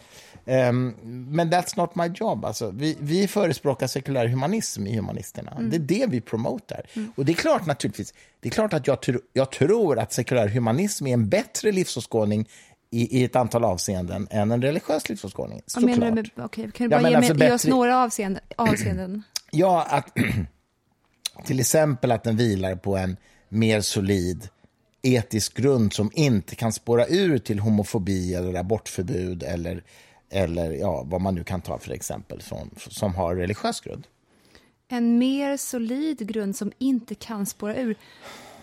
Ehm, men that's not my job. Alltså, vi, vi förespråkar sekulär humanism i Humanisterna. Det är det vi promotar. Och det är klart naturligtvis, det är klart att jag, tr- jag tror att sekulär humanism är en bättre livsåskådning i, i ett antal avseenden än en religiös livsåskådning. Såklart. med... Okej, kan du Ja, bara men ge, alltså ge oss några avseenden? avseenden? Ja, att till exempel att den vilar på en mer solid etisk grund som inte kan spåra ur till homofobi eller abortförbud eller, eller ja, vad man nu kan ta för exempel som, som har religiös grund. En mer solid grund som inte kan spåra ur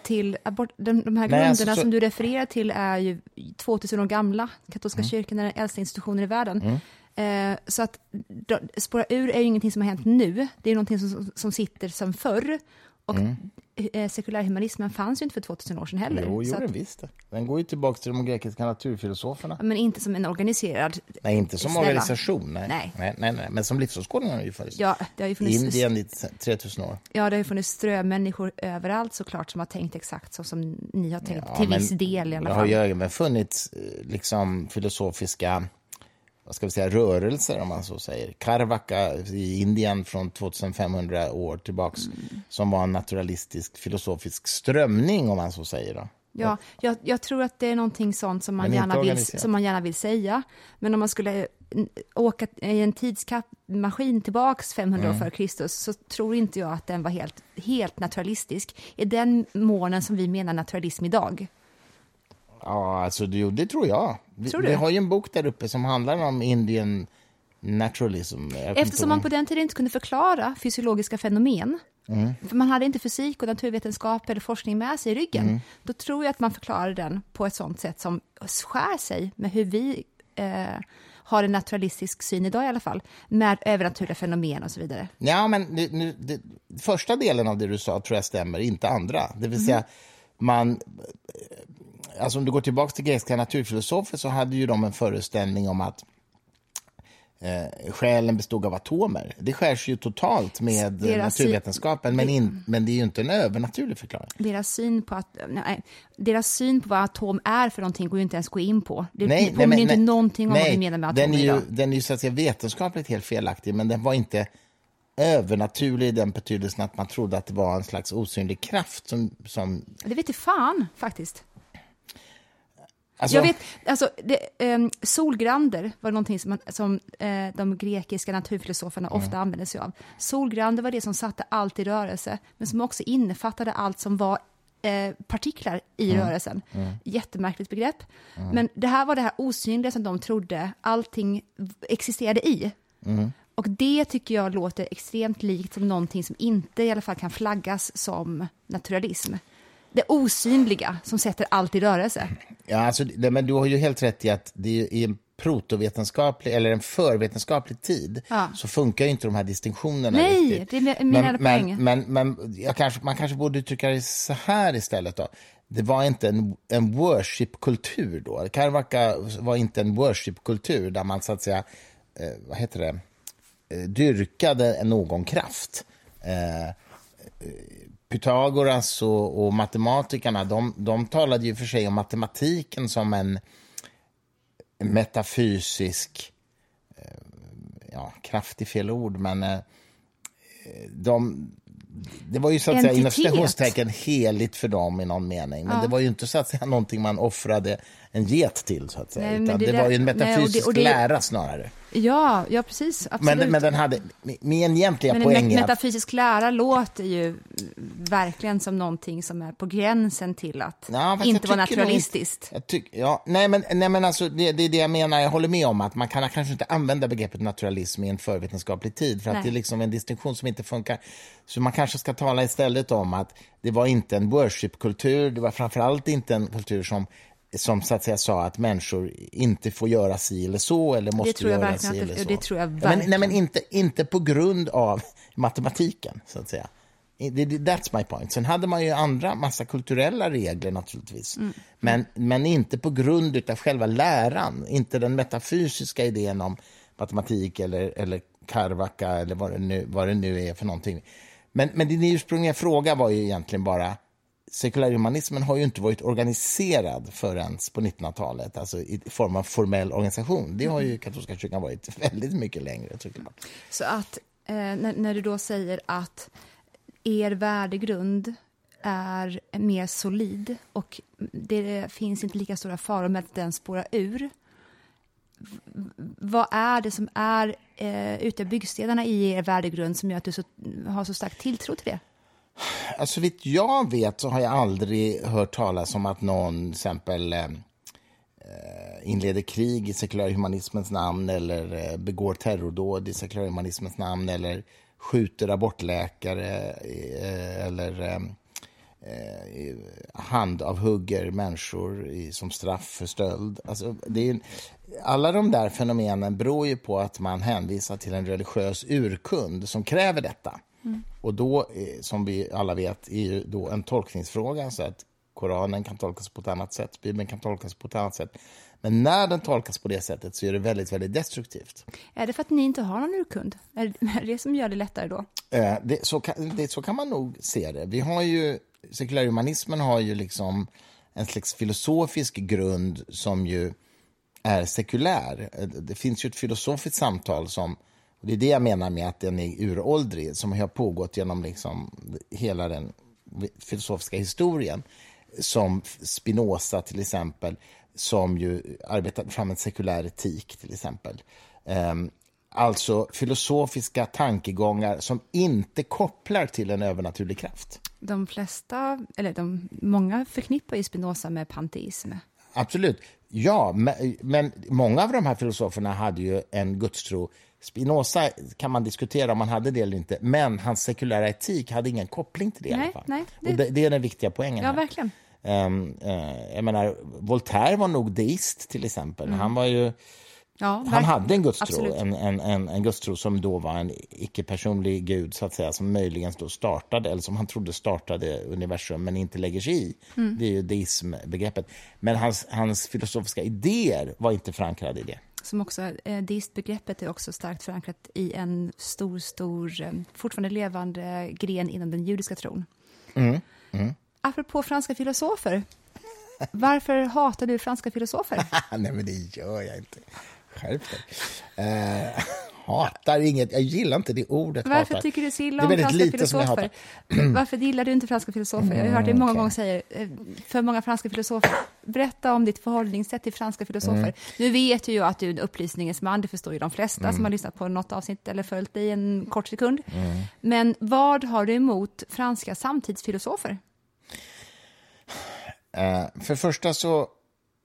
till abort... De, de här Nej, grunderna alltså, så- som du refererar till är ju 2000 år gamla. Katolska Mm. kyrkan är den äldsta institutionen i världen. Eh, så att spåra ur är ju ingenting som har hänt nu. Det är någonting som, som sitter som förr. Och eh, sekulärhumanismen fanns ju inte för 2000 år sedan heller. Mm. Jo, jo den visst. Den går ju tillbaka till de grekiska naturfilosoferna. men inte som en organiserad... Nej, inte som Snälla. organisation. Nej. Nej. Nej, nej, nej. Men som livsåskådning har det ju funnits. Ja, det har ju funnits, Indien i 3000 år. ja, det har ju funnits strömänniskor överallt såklart som har tänkt exakt så som ni har tänkt, Ja, till viss del i alla Det har fall. ju även funnits eh, liksom, filosofiska vad ska vi säga, rörelser, om man så säger. Karvaka i Indien från 2500 år tillbaks, Mm. som var en naturalistisk filosofisk strömning, om man så säger. Då. Ja, jag, jag tror att det är någonting sånt som man, gärna vill, som man gärna vill säga. Men om man skulle mm, åka i en tidsmaskin tillbaks 500 år Mm. före Kristus så tror inte jag att den var helt, helt naturalistisk i den månen som vi menar naturalism idag. Ja, alltså, det, det tror jag. Vi, Tror vi har ju en bok där uppe som handlar om Indian naturalism. Eftersom man på den tiden inte kunde förklara fysiologiska fenomen, Mm. för man hade inte fysik och naturvetenskap eller forskning med sig i ryggen, Mm. då tror jag att man förklarar den på ett sånt sätt som skär sig med hur vi eh, har en naturalistisk syn idag i alla fall, med övernaturliga fenomen och så vidare. Ja, men det, nu, det, första delen av det du sa tror jag stämmer, inte andra. Det vill säga, man... Alltså om du går tillbaka till grekiska naturfilosofer så hade ju de en föreställning om att eh, själen bestod av atomer. Det skärs ju totalt med Deras naturvetenskapen, men, in, men det är ju inte en övernaturlig förklaring. Deras syn på, att, nej, deras syn på vad atom är för någonting går ju inte ens att gå in på. Det Nej, påminner nej, ju inte nej. någonting om nej, vad vi menar med den atomer är ju, idag. Den är ju så att säga vetenskapligt helt felaktig, men den var inte övernaturlig i den betydelsen att man trodde att det var en slags osynlig kraft som... som Det vet inte fan faktiskt. alltså, Jag vet, alltså, det, ehm, solgrander var någonting som, som eh, de grekiska naturfilosoferna Mm. ofta använde sig av. Solgrander var det som satte allt i rörelse, men som också innefattade allt som var eh, partiklar i Mm. rörelsen. Jättemärkligt begrepp. Men det här var det här osynliga som de trodde allting existerade i. Och det tycker jag låter extremt likt som någonting som inte i alla fall kan flaggas som naturalism. Det osynliga som sätter allt i rörelse. Ja, alltså, det, men du har ju helt rätt i att det är en protovetenskaplig eller en förvetenskaplig tid Ja. så funkar ju inte de här distinktionerna Nej, riktigt. det är min- min hela men, poäng. men, men, men kanske, man kanske borde uttrycka det så här istället då. Det var inte en, en worship-kultur då. Karvaka var inte en worship-kultur där man så att säga, eh, vad heter det, dyrkade någon kraft. Eh, Pythagoras och, och matematikerna, de, de talade ju för sig om matematiken som en metafysisk, eh, ja, kraft är fel ord, men eh, de, det var ju så att säga inom Entitet. citationstecken heligt för dem i någon mening. Men det var ju inte så att säga någonting man offrade en get till, så att säga. Nej, utan det det, var ju en nej, och det- metafysisk och det- lära snarare. Ja, ja precis. Absolut. Men, men den hade, min egentliga Men en poäng är metafysisk lära låter ju verkligen som någonting som är på gränsen till att Ja, inte vara nog naturalistiskt. Jag tyck, ja, nej, men, nej, men alltså, det, det är det jag menar. Jag håller med om att man kan kanske inte använda begreppet naturalism i en förvetenskaplig tid för att Nej. det är liksom en distinktion som inte funkar. Så man kanske ska tala istället om att det var inte en worshipkultur, det var framförallt inte en kultur som som så att säga sa att människor inte får göra si eller så eller måste göra verkligen si eller så. det tror jag Ja, men, verkligen. nej, men inte, inte på grund av matematiken, så att säga. That's my point. Sen hade man ju andra massa kulturella regler naturligtvis. Mm. Men, men inte på grund av själva läran, inte den metafysiska idén om matematik eller, eller karvaka eller vad det, nu, vad det nu är för någonting. Men, men din ursprungliga fråga var ju egentligen bara Sekulärhumanismen har ju inte varit organiserad förrän på 1900-talet, alltså i form av formell organisation. Det har ju katolska kyrkan varit väldigt mycket längre, såklart. Så att eh, när, när du då säger att er värdegrund är mer solid och det finns inte lika stora faror med att den spårar ur. Vad är det som är eh, ute byggstenarna i er värdegrund som gör att du så, har så stark tilltro till det? Alltså, vitt jag vet så har jag aldrig hört talas om att någon till exempel eh, eh inleder krig i sekulärhumanismens namn eller eh, begår terrordåd i sekulärhumanismens namn eller skjuter abortläkare eh, eller eh, eh, handavhugger människor i, som straff för stöld. Alltså, det är, alla de där fenomenen beror ju på att man hänvisar till en religiös urkund som kräver detta. Och då, eh, som vi alla vet, är ju då en tolkningsfråga. Så att Koranen kan tolkas på ett annat sätt, Bibeln kan tolkas på ett annat sätt. Men när den tolkas på det sättet så är det väldigt, väldigt destruktivt. Är det för att ni inte har någon urkund? Är det det som gör det lättare då? Eh, det, så, kan, det, så kan man nog se det. Vi har ju, sekulärhumanismen har ju liksom en slags filosofisk grund som ju är sekulär. Eh, Det finns ju ett filosofiskt samtal som, det är det jag menar med att den är uråldrig, som har pågått genom liksom hela den filosofiska historien. Som Spinoza till exempel, som ju arbetade fram en sekulär etik till exempel. Ehm, Alltså filosofiska tankegångar som inte kopplar till en övernaturlig kraft. De flesta, eller de, många förknippar ju Spinoza med panteism. Absolut. Ja, men, men många av de här filosoferna hade ju en gudstro. Spinoza kan man diskutera om han hade det eller inte, men hans sekulära etik hade ingen koppling till det i Nej, alla fall. nej, det- Och det, det är den viktiga poängen. Ja, här. verkligen. Ehm, eh, jag menar, Voltaire var nog deist till exempel. Han var ju... Ja, Han verkligen. hade en gudstro, en, en, en, en gudstro som då var en icke-personlig gud, så att säga, som möjligen då startade, eller som han trodde startade universum, men inte lägger sig i. Mm. Det är ju deismbegreppet. Men hans, hans filosofiska idéer var inte förankrade i det. Som också, eh, deistbegreppet är också starkt förankrat i en stor, stor, eh, fortfarande levande gren inom den judiska tron. Mm. Mm. Apropå franska filosofer, varför hatar du franska filosofer? Nej, men det gör jag inte. Skärp dig. Eh, hatar inget. Jag gillar inte det ordet. Varför hatar. tycker du så illa om franska filosofer? Varför gillar du inte franska filosofer? Jag har hört det många okej. gånger säga, eh, för många franska filosofer. Berätta om ditt förhållningssätt till franska filosofer. Mm. Nu vet ju jag att du är en upplysningens man, det förstår ju de flesta Mm. som har lyssnat på något avsnitt eller följt dig en kort sekund. Men vad har du emot franska samtidsfilosofer? Eh, för första så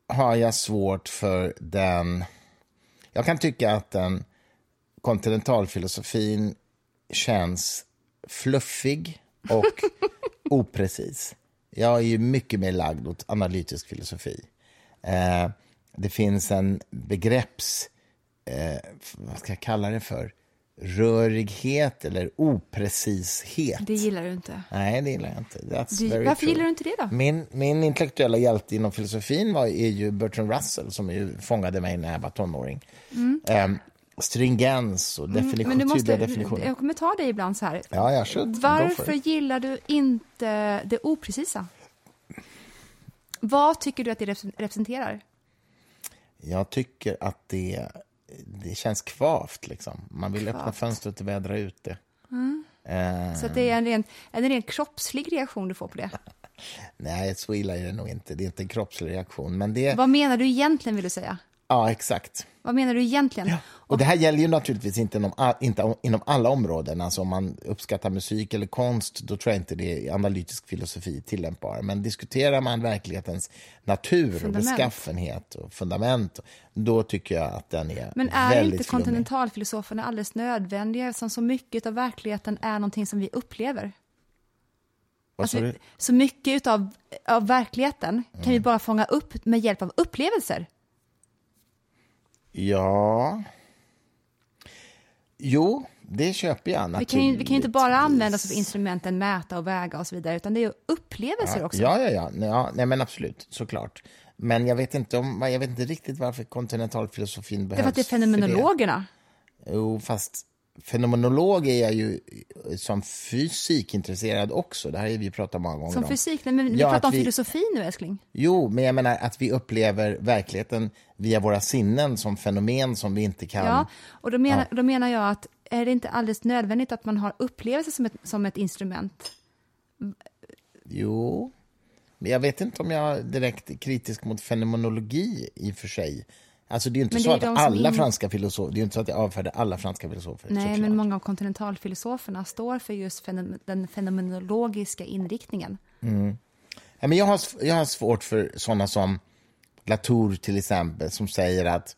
har jag svårt för den... Jag kan tycka att den kontinentalfilosofin känns fluffig och oprecis. Jag är ju mycket mer lagd åt analytisk filosofi. Eh, det finns en begrepps... Eh, vad ska jag kalla det för? Rörighet eller oprecishet. Det gillar du inte. Nej, det gillar jag inte. Du, varför true. gillar du inte det då? Min, min intellektuella hjälte inom filosofin var, är ju Bertrand Russell som ju fångade mig när jag var tonåring. Ehm, stringens och definition, Mm. Men du tydliga måste, definitioner. jag kommer ta dig ibland så här. Ja, jag should. Varför gillar du inte det oprecisa? Vad tycker du att det repre- representerar? Jag tycker att det, det känns kvavt. Liksom. Man vill öppna Kvavt. fönstret och vädra ut det. Eh, Så det är en ren, en ren kroppslig reaktion du får på det. nej, så illa är det nog inte. Det är inte en kroppslig reaktion. Men det, Vad menar du egentligen vill du säga? Ja, exakt. Vad menar du egentligen? Och det här gäller ju naturligtvis inte inom, inte inom alla områden. Alltså om man uppskattar musik eller konst, då tror jag inte det är analytisk filosofi tillämpbar. Men diskuterar man verklighetens natur och Fundament. beskaffenhet och fundament, då tycker jag att den är Men är väldigt inte kontinentalfilosoferna alldeles nödvändiga eftersom så mycket av verkligheten är någonting som vi upplever? Alltså, vi- så mycket av, av verkligheten kan vi bara fånga upp med hjälp av upplevelser. Ja... Jo, det köper jag Vi kan, ju, vi kan ju inte bara naturligtvis. använda oss av instrumenten, mäta och väga och så vidare, utan det är upplevelser också. Ja, ja, ja. Ja. Nej, men absolut, såklart. Men jag vet inte, om, jag vet inte riktigt varför kontinentalfilosofin behövs. Att det är för det. fenomenologerna. Jo, fast fenomenolog är jag ju som fysikintresserad också. Det här har vi pratat många gånger Som om. fysik, nej, men vi Ja, pratar om vi- filosofi nu älskling. Jo, men jag menar att vi upplever verkligheten via våra sinnen som fenomen som vi inte kan... Ja, och då menar, då menar jag att är det inte alldeles nödvändigt att man har upplevelser som ett, som ett instrument? Jo, men jag vet inte om jag är direkt kritisk mot fenomenologi i och för sig. Alltså det är inte Men så att alla in- franska filosofer, det är inte så att jag avfärdar alla franska filosofer. Nej, men många av kontinentalfilosoferna står för just fenom- den fenomenologiska inriktningen. Ja, men jag, har, jag har svårt för sådana som Latour till exempel, som säger att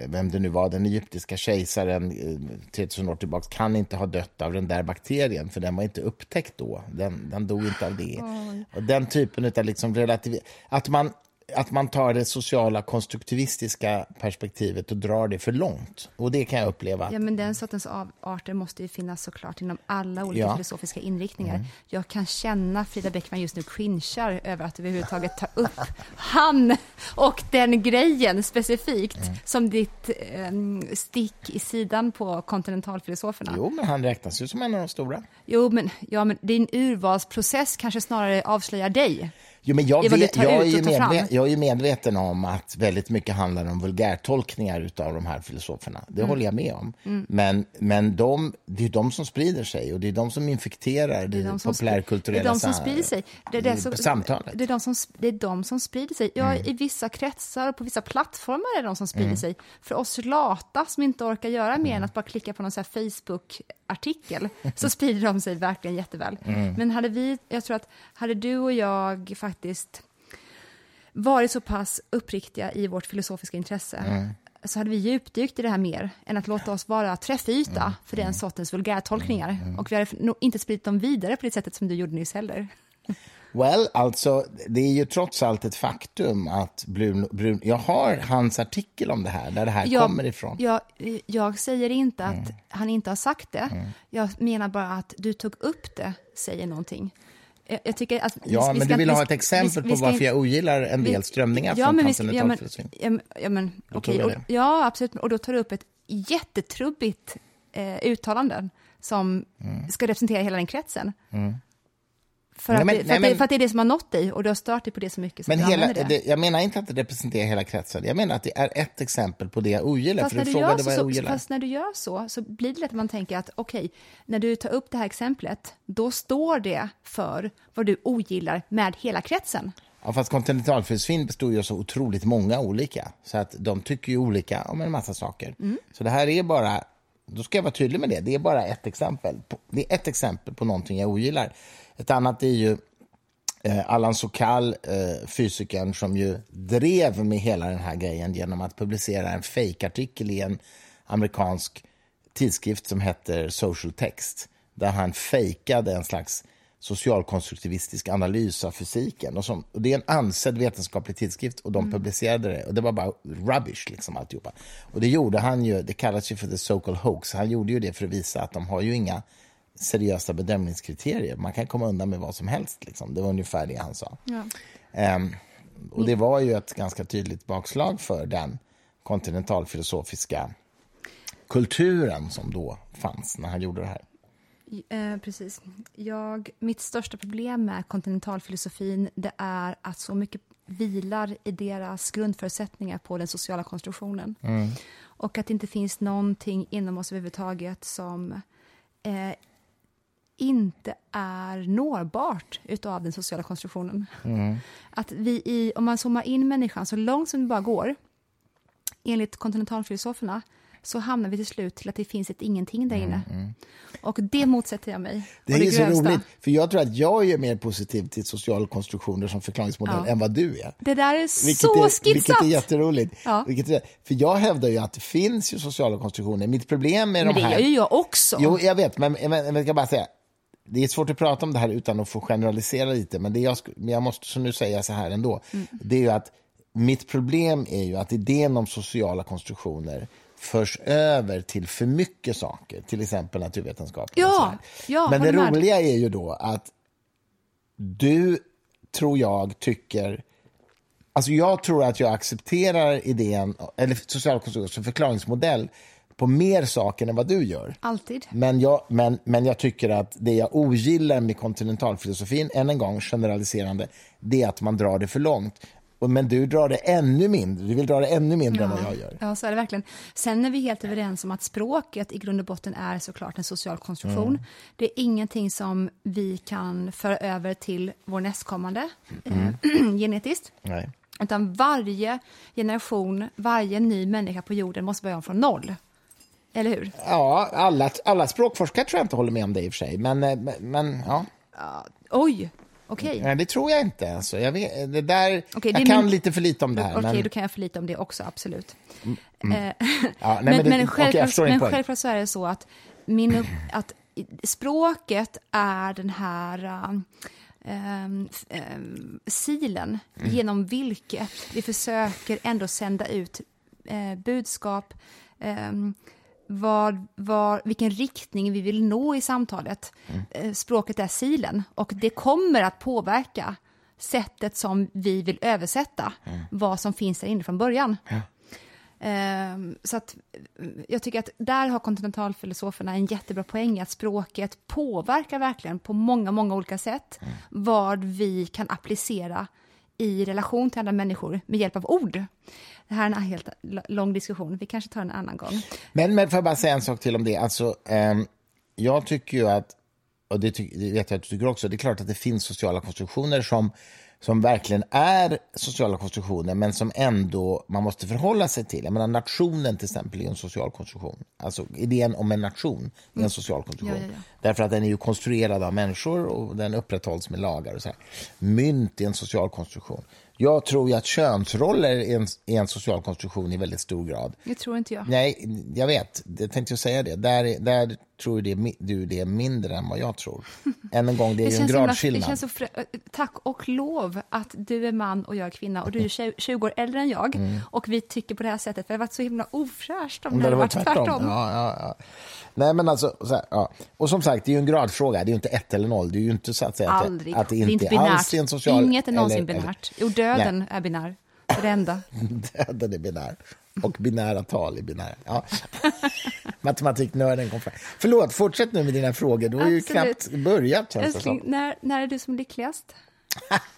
eh, vem det nu var, den egyptiska kejsaren eh, 3000 år tillbaka kan inte ha dött av den där bakterien, för den var inte upptäckt då. Den, den dog inte av det. Och den typen av liksom relativ... Att man, att man tar det sociala konstruktivistiska perspektivet och drar det för långt. Och det kan jag uppleva. Ja, men den sortens avarter måste ju finnas såklart inom alla olika Ja. filosofiska inriktningar. Jag kan känna Frida Bäckman just nu cringear över att överhuvudtaget tar upp han och den grejen specifikt som ditt eh, stick i sidan på kontinentalfilosoferna. Jo, men han räknas ju som en av de stora. Jo, men, ja, men din urvalsprocess kanske snarare avslöjar dig. Jo, men jag, vet, jag, är ju och tar fram. medve- jag är medveten om att väldigt mycket handlar om vulgärtolkningar av de här filosoferna. Det Mm. håller jag med om. Men, men de, det är de som sprider sig och det är de som infekterar det, är de som, populärkulturella det är de som sprider sig. Det är, det som, samtalet. Det är, de som, det är de som sprider sig. Ja, Mm. I vissa kretsar och på vissa plattformar är det de som sprider sig. För oss lata som inte orkar göra mer Mm. än att bara klicka på någon så här Facebook-artikel så sprider de sig verkligen jätteväl. Mm. Men hade vi, jag tror att hade du och jag faktiskt varit så pass uppriktiga i vårt filosofiska intresse Mm. så hade vi djupdykt i det här mer än att låta oss vara träffyta Mm. för den sortens vulgärtolkningar. Och vi hade nog inte spridit dem vidare på det sättet som du gjorde nyss heller. Well, alltså, det är ju trots allt ett faktum att Brun, Brun, jag har hans artikel om det här, där det här kommer ifrån. Jag, jag säger inte att han inte har sagt det. Jag menar bara att du tog upp det, säger någonting. Jag, jag tycker att Ja, vi men ska- du vill vi ha ska- ett exempel vi- på ska varför inte- jag ogillar en del strömningar ja, från men vi ska- ja, men-. Ja, men, ja, men jag Och- Ja, absolut. Och då tar du upp ett jättetrubbigt eh, uttalande som ska representera hela den kretsen. För, Nej, att men- det, för, nej, att det, men- för att det är det som har nått dig och du har stört dig på det så mycket så Men hela, det. jag menar inte att det representerar hela kretsen. Jag menar att det är ett exempel på det jag ogillar. Fast när, du gör så, så, fast när du gör så, så blir det lätt att man tänker att okej, när du tar upp det här exemplet, då står det för vad du ogillar med hela kretsen. Ja, fast kontinentalfilosofin består ju av så otroligt många olika. Så att de tycker ju olika om en massa saker. Mm. Så det här är bara, då ska jag vara tydlig med det, det är bara ett exempel. på- Det är ett exempel på någonting jag ogillar. Ett annat är ju eh, Allan Sokal, eh, fysikern som ju drev med hela den här grejen genom att publicera en fejkartikel i en amerikansk tidskrift som heter Social Text, där han fejkade en slags socialkonstruktivistisk analys av fysiken. Och, som, och det är en ansedd vetenskaplig tidskrift och de publicerade det. Och det var bara rubbish, liksom alltihopa. Och det gjorde han ju, det kallas ju för the Sokal hoax. Han gjorde ju det för att visa att de har ju inga seriösa bedömningskriterier. Man kan komma undan med vad som helst. Liksom. Det var ungefär det han sa. Ehm, och det var ju ett ganska tydligt bakslag för den kontinentalfilosofiska kulturen som då fanns när han gjorde det här. Eh, precis. Jag, mitt största problem med kontinentalfilosofin det är att så mycket vilar i deras grundförutsättningar på den sociala konstruktionen. Och att det inte finns någonting inom oss överhuvudtaget som eh, inte är nårbart utav den sociala konstruktionen. Att vi i, om man zoomar in människan så långt som det bara går, enligt kontinentalfilosoferna, så hamnar vi till slut till att det finns ett ingenting där inne. Och det motsätter jag mig. Mm, Det Och är så grövsta. roligt, för jag tror att jag är mer positiv till sociala konstruktioner som förklaringsmodell Ja. än vad du är. Det där är Vilket så är, skitsat! Vilket är jätteroligt. Ja. Vilket är, för jag hävdar ju att det finns ju sociala konstruktioner. Mitt problem med Men de det här... gör ju jag också. Jo, jag vet, men, men, men jag ska bara säga. Det är svårt att prata om det här utan att få generalisera lite, men, det jag, men jag måste så nu säga så här ändå. Mm. Det är ju att mitt problem är ju att idén om sociala konstruktioner förs över till för mycket saker, till exempel naturvetenskap. Ja, ja, men det med. roliga är ju då att du, tror jag, tycker Alltså jag tror att jag accepterar idén, eller social konstruktion som förklaringsmodell på mer saker än vad du gör. Alltid. Men jag, men, men jag tycker att det jag ogillar med kontinentalfilosofin, än en gång generaliserande, det är att man drar det för långt. Men du drar det ännu mindre, du vill dra det ännu mindre än vad jag gör. Ja, så är det verkligen. Sen är vi helt överens om att språket i grund och botten är såklart en social konstruktion. Mm. Det är ingenting som vi kan föra över till vår nästkommande Mm. eh, genetiskt. Nej. Utan varje generation, varje ny människa på jorden måste börja om från noll. Eller hur? Ja, alla, alla språkforskare tror jag inte håller med om det i och för sig, men, eh, men, men ja. Oj, okej. Nej, det tror jag inte. Alltså. Jag, vet, det där, Okej, det jag kan min- lite för lite om det här. Okej, men, då kan jag få lite om det också, absolut. Ja, nej, men, men det- men, okej, jag självklart, men så är det så att, min, att språket är den här um, um, um, silen Mm. genom vilket vi försöker ändå sända ut eh, budskap, um, vad, vad, vilken riktning vi vill nå i samtalet. Mm. Eh, språket är silen och det kommer att påverka sättet som vi vill översätta Mm. vad som finns där inne från början. Ehm, så att jag tycker att där har kontinentalfilosoferna en jättebra poäng, att språket påverkar verkligen på många, många olika sätt vad vi kan applicera i relation till andra människor med hjälp av ord. Det här är en helt lång diskussion, vi kanske tar en annan gång. Men, men får jag bara säga en sak till om det. Alltså, ehm, jag tycker ju att, och det, ty, det vet jag att du tycker också, det är klart att det finns sociala konstruktioner som, som verkligen är sociala konstruktioner, men som ändå man måste förhålla sig till. Jag menar, nationen till exempel är en social konstruktion. Alltså idén om en nation är en social konstruktion. Ja, ja, ja. Därför att den är ju konstruerad av människor och den upprätthålls med lagar och så här. Mynt är en social konstruktion. Jag tror ju att könsroller är en, är en social konstruktion i väldigt stor grad. Det tror inte jag. Nej, jag vet. Jag tänkte ju säga det. Där, där tror det, du det är mindre än vad jag tror. Än en gång, det är Det ju en himla- det gradskillnad. känns så tack och lov att du är man och jag är kvinna och du är tjej- 20 år äldre än jag och vi tycker på det här sättet. För det har varit så himla ofräscht om, Mm. Det hade varit tvärtom. Ja, ja, ja. Nej, men alltså, så här, ja. Och som sagt, det är ju en gradfråga. Det är ju inte ett eller noll. Det är ju inte så att säga att Aldrig. det, att det det är inte inte alls är en social... Inget är någonsin eller- binärt. Jo, döden är binär. Det är det enda. Döden är binär. Och binära tal är binära. Ja. Matematiknörden kom fram. Förlåt, fortsätt nu med dina frågor. Du har ju knappt börjat, känns Älskling, när, när är du som lyckligast?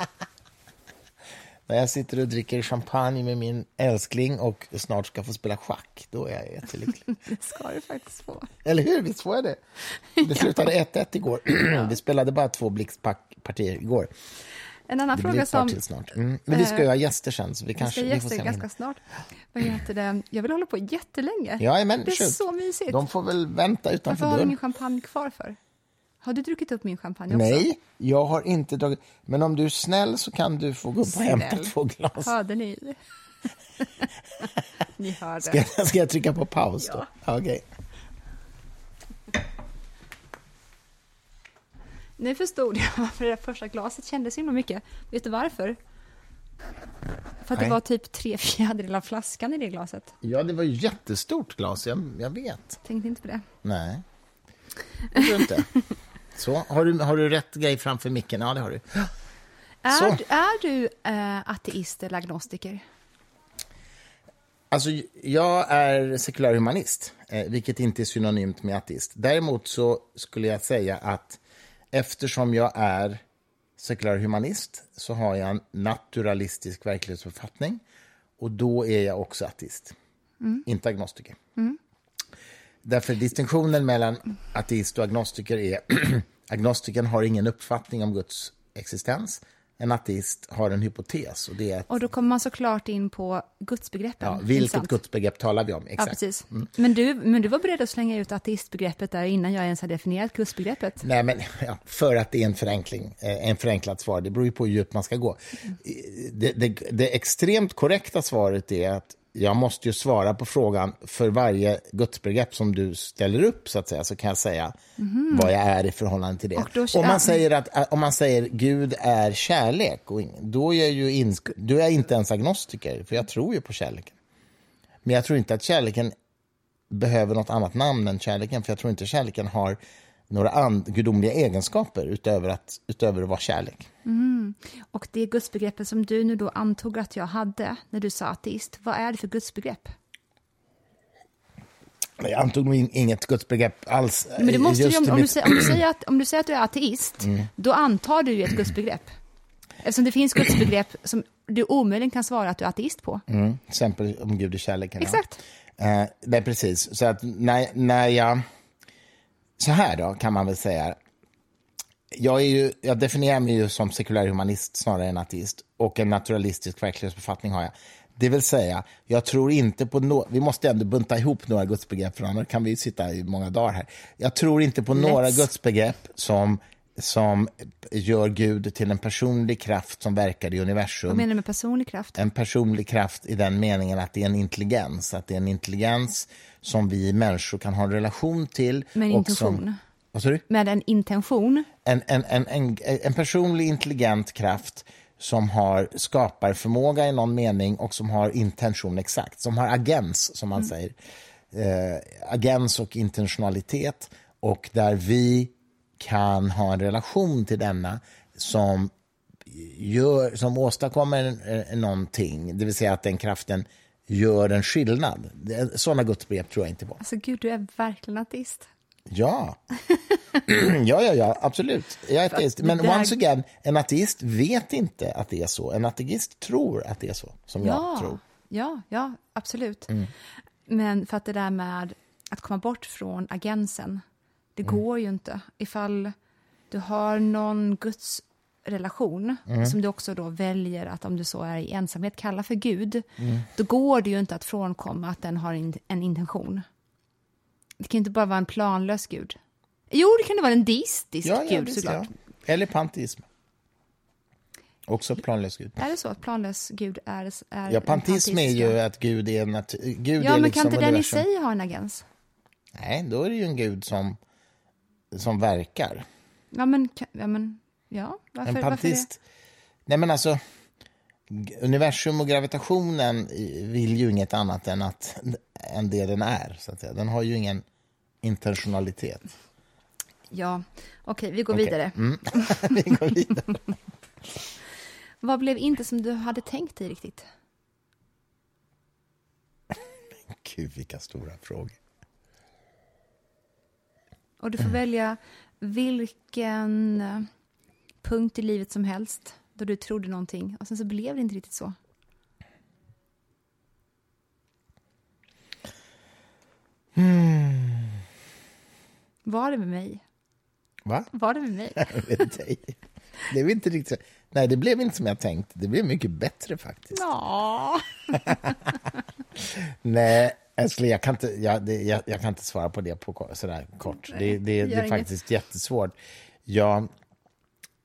När jag sitter och dricker champagne med min älskling och snart ska få spela schack, då är jag jättelycklig. Det ska du faktiskt få. Eller hur? Visst får jag det? Det slutade 1-1 igår. Vi spelade bara två blixtpartier igår. En annan Det blir fråga ett par som... till snart. Mm. Men vi ska ju Eh, ha gäster sen, så vi Vi kanske ska vi får se. ganska snart. Vad heter det? Jag vill hålla på jättelänge. Ja, men det är shoot. så mysigt. De får väl vänta Varför utanför har du dörren. ingen champagne kvar för? Har du druckit upp min champagne också? Nej, jag har inte dragit... Men om du är snäll så kan du få gå upp och hämta två glas. Hörde ni? ni hörde. Ska jag, ska jag trycka på paus då? Ja. Okej. Nu förstod jag varför det första glaset kändes så himla mycket. Vet du varför? För att Nej. det var typ tre fjärdedelar av flaskan i det glaset. Ja, det var ju jättestort glas, jag, jag vet. Tänkte inte på det. Nej, det tror jag inte. Så, har du, har du rätt grej framför micken? Ja, det har du. Så. Är, är du äh, ateist eller agnostiker? Alltså, jag är sekulär humanist, eh, vilket inte är synonymt med ateist. Däremot så skulle jag säga att eftersom jag är sekulär humanist så har jag en naturalistisk verklighetsuppfattning och då är jag också ateist, inte agnostiker. Därför distinktionen mellan ateist och agnostiker är agnostikern har ingen uppfattning om Guds existens. En ateist har en hypotes och det är att Och då kommer man såklart in på gudsbegreppen. Ja, vilket Intressant. gudsbegrepp talar vi om? Ja, Exakt. precis. Mm. Men, du, men du var beredd att slänga ut ateistbegreppet där innan jag ens hade definierat gudsbegreppet? Nej, men ja, för att det är en förenkling, eh, en förenklat svar. Det beror ju på hur djupt man ska gå. Det, det, det extremt korrekta svaret är att jag måste ju svara på frågan för varje gudsbegrepp som du ställer upp, så att säga, så kan jag säga vad jag är i förhållande till det. Då- om, man säger att, om man säger Gud är kärlek, då är jag ju in, då är jag inte ens agnostiker, för jag tror ju på kärleken. Men jag tror inte att kärleken behöver något annat namn än kärleken, för jag tror inte kärleken har några and- gudomliga egenskaper utöver att, utöver att vara kärlek. Och det gudsbegreppet som du nu då antog att jag hade när du sa ateist, vad är det för gudsbegrepp? Jag antog nog in- inget gudsbegrepp alls. Men det måste i om, om, du säger, om, du säger att, om du säger att du är ateist, då antar du ju ett gudsbegrepp. Eftersom det finns gudsbegrepp som du omöjligen kan svara att du är ateist på. Mm, till exempel om Gud är kärleken. ja. Exakt. Eh, det är precis. Så att när, när jag... Så här då, kan man väl säga. Jag, är ju, jag definierar mig ju som sekulär humanist snarare än ateist. Och en naturalistisk verklighetsbefattning har jag. Det vill säga, jag tror inte på no Vi måste ändå bunta ihop några gudsbegrepp, för annars kan vi sitta i många dagar här. Jag tror inte på några Let's. gudsbegrepp som, som gör Gud till en personlig kraft som verkar i universum Vad menar du med personlig kraft? en personlig kraft i den meningen att det är en intelligens. Att det är en intelligens som vi människor kan ha en relation till. Med en och intention. Som, vad du? Med en intention? En, en, en, en, en personlig intelligent kraft som har skaparförmåga i någon mening och som har intention exakt. Som har agens, som man säger. Eh, agens och intentionalitet. Och där vi kan ha en relation till denna som gör, som åstadkommer någonting, det vill säga att den kraften gör en skillnad. Sådana gudsbegrepp tror jag inte på. Alltså gud, du är verkligen ateist. Ja. ja, ja, ja, absolut. Jag är ateist. Men där- once again, en ateist vet inte att det är så. En ateist tror att det är så, som jag tror. Mm. ja, ja, absolut. Men för att det där med att komma bort från agensen, det Mm. går ju inte. Ifall du har någon Guds relation Mm. som du också då väljer att om du så är i ensamhet kalla för Gud, Mm. då går det ju inte att frånkomma att den har in, en intention. Det kan inte bara vara en planlös Gud. Jo, det kan det vara en deistisk Ja, ja, Gud visst, såklart. ja. Eller panteism. Också planlös gud. Är det så att planlös Gud är, är Ja, panteism är ju att Gud är, nat- Gud Ja, är men liksom kan inte den i sig ha en agens? Nej, då är det ju en gud som som verkar. Ja, men, ja, men ja, varför, En varför det? pantist... Nej, men alltså... Universum och gravitationen vill ju inget annat än, att, än det den är. Så att säga. Den har ju ingen intentionalitet. Ja, okej, vi går Okej. vidare. Mm. Vi går vidare. Vad blev inte som du hade tänkt dig riktigt? Gud, vilka stora frågor. Och du får välja vilken punkt i livet som helst då du trodde någonting och sen så blev det inte riktigt så. Var det med mig? Va? Var det med mig? Med dig? Det blev inte riktigt... Nej, det blev inte som jag tänkt. Det blev mycket bättre faktiskt. Ja. Nej, älskling, jag kan inte, jag, det, jag, jag kan inte svara på det på sådär kort. Nej, det, det, det är faktiskt jättesvårt. Jag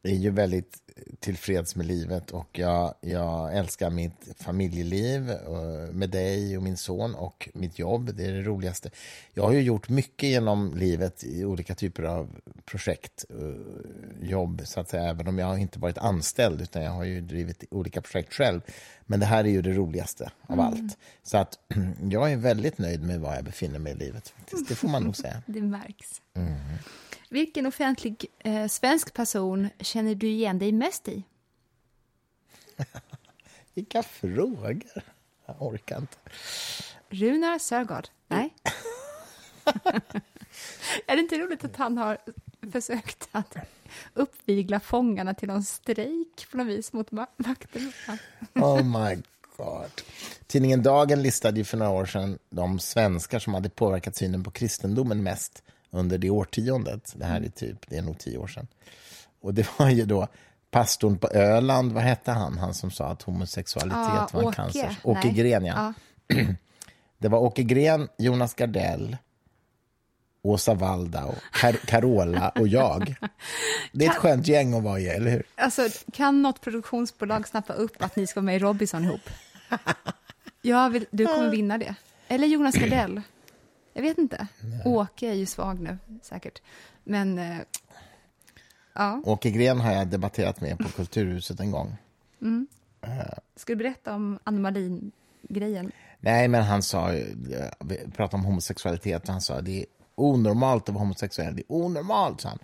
är ju väldigt tillfreds med livet och jag, jag älskar mitt familjeliv eh, med dig och min son och mitt jobb. Det är det roligaste. Jag har ju gjort mycket genom livet i olika typer av projekt, eh, jobb, så att säga, även om jag inte varit anställd, utan jag har ju drivit olika projekt själv. Men det här är ju det roligaste av allt. Så att jag är väldigt nöjd med var jag befinner mig i livet. Faktiskt. Det får man nog säga. Det märks. Vilken offentlig eh, svensk person känner du igen dig mest i? Vilka frågor! Jag orkar inte. Runar Sörgård? Nej. är det inte roligt att han har försökt att uppvigla fångarna till någon strejk på något vis mot ma- makten? Oh my god. Tidningen Dagen listade ju för några år sedan de svenskar som hade påverkat synen på kristendomen mest under det årtiondet. Det här är typ, det är nog tio år sedan. Och det var ju då pastorn på Öland, vad hette han? Han som sa att homosexualitet Ja, var en Åke. cancer. Åke Nej. Gren, ja. Ja. Det var Åke Gren, Jonas Gardell, Åsa Waldau, Car- Carola och jag. Det är ett skönt gäng att vara i, eller hur? Alltså, kan något produktionsbolag snappa upp att ni ska vara med i Robinson ihop? Jag vill, du kommer vinna det. Eller Jonas Gardell. Jag vet inte. Åke är ju svag nu, säkert. Men, eh, ja. Åke Gren har jag debatterat med på Kulturhuset en gång. Ska du berätta om Anna Malin-grejen? Nej, men han sa, ju- vi pratade om homosexualitet och han sa det är onormalt att vara homosexuell. Det är onormalt, sa han.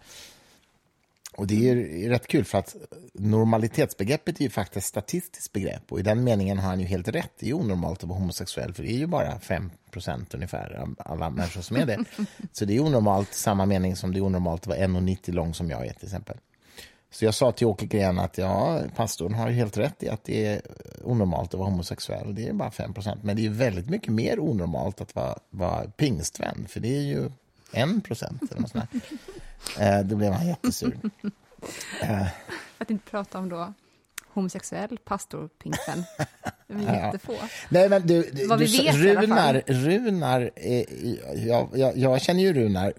Och det är ju rätt kul för att normalitetsbegreppet är ju faktiskt ett statistiskt begrepp och i den meningen har han ju helt rätt. Det är onormalt att vara homosexuell för det är ju bara 5% ungefär av alla människor som är det. Så det är onormalt i samma mening som det är onormalt att vara 1,90 lång som jag är till exempel. Så jag sa till Åke Gren att ja, pastorn har ju helt rätt i att det är onormalt att vara homosexuell. Det är bara 5% Men det är ju väldigt mycket mer onormalt att vara, vara pingstvän, för det är ju 1 procent. Eh, då blev han jättesur. Att inte prata om då homosexuell pastor, pingstvän. Det är Ja. jättefå. Nej, men du, du, Vad du vi vet Runar, Runar jag, jag, jag känner ju Runar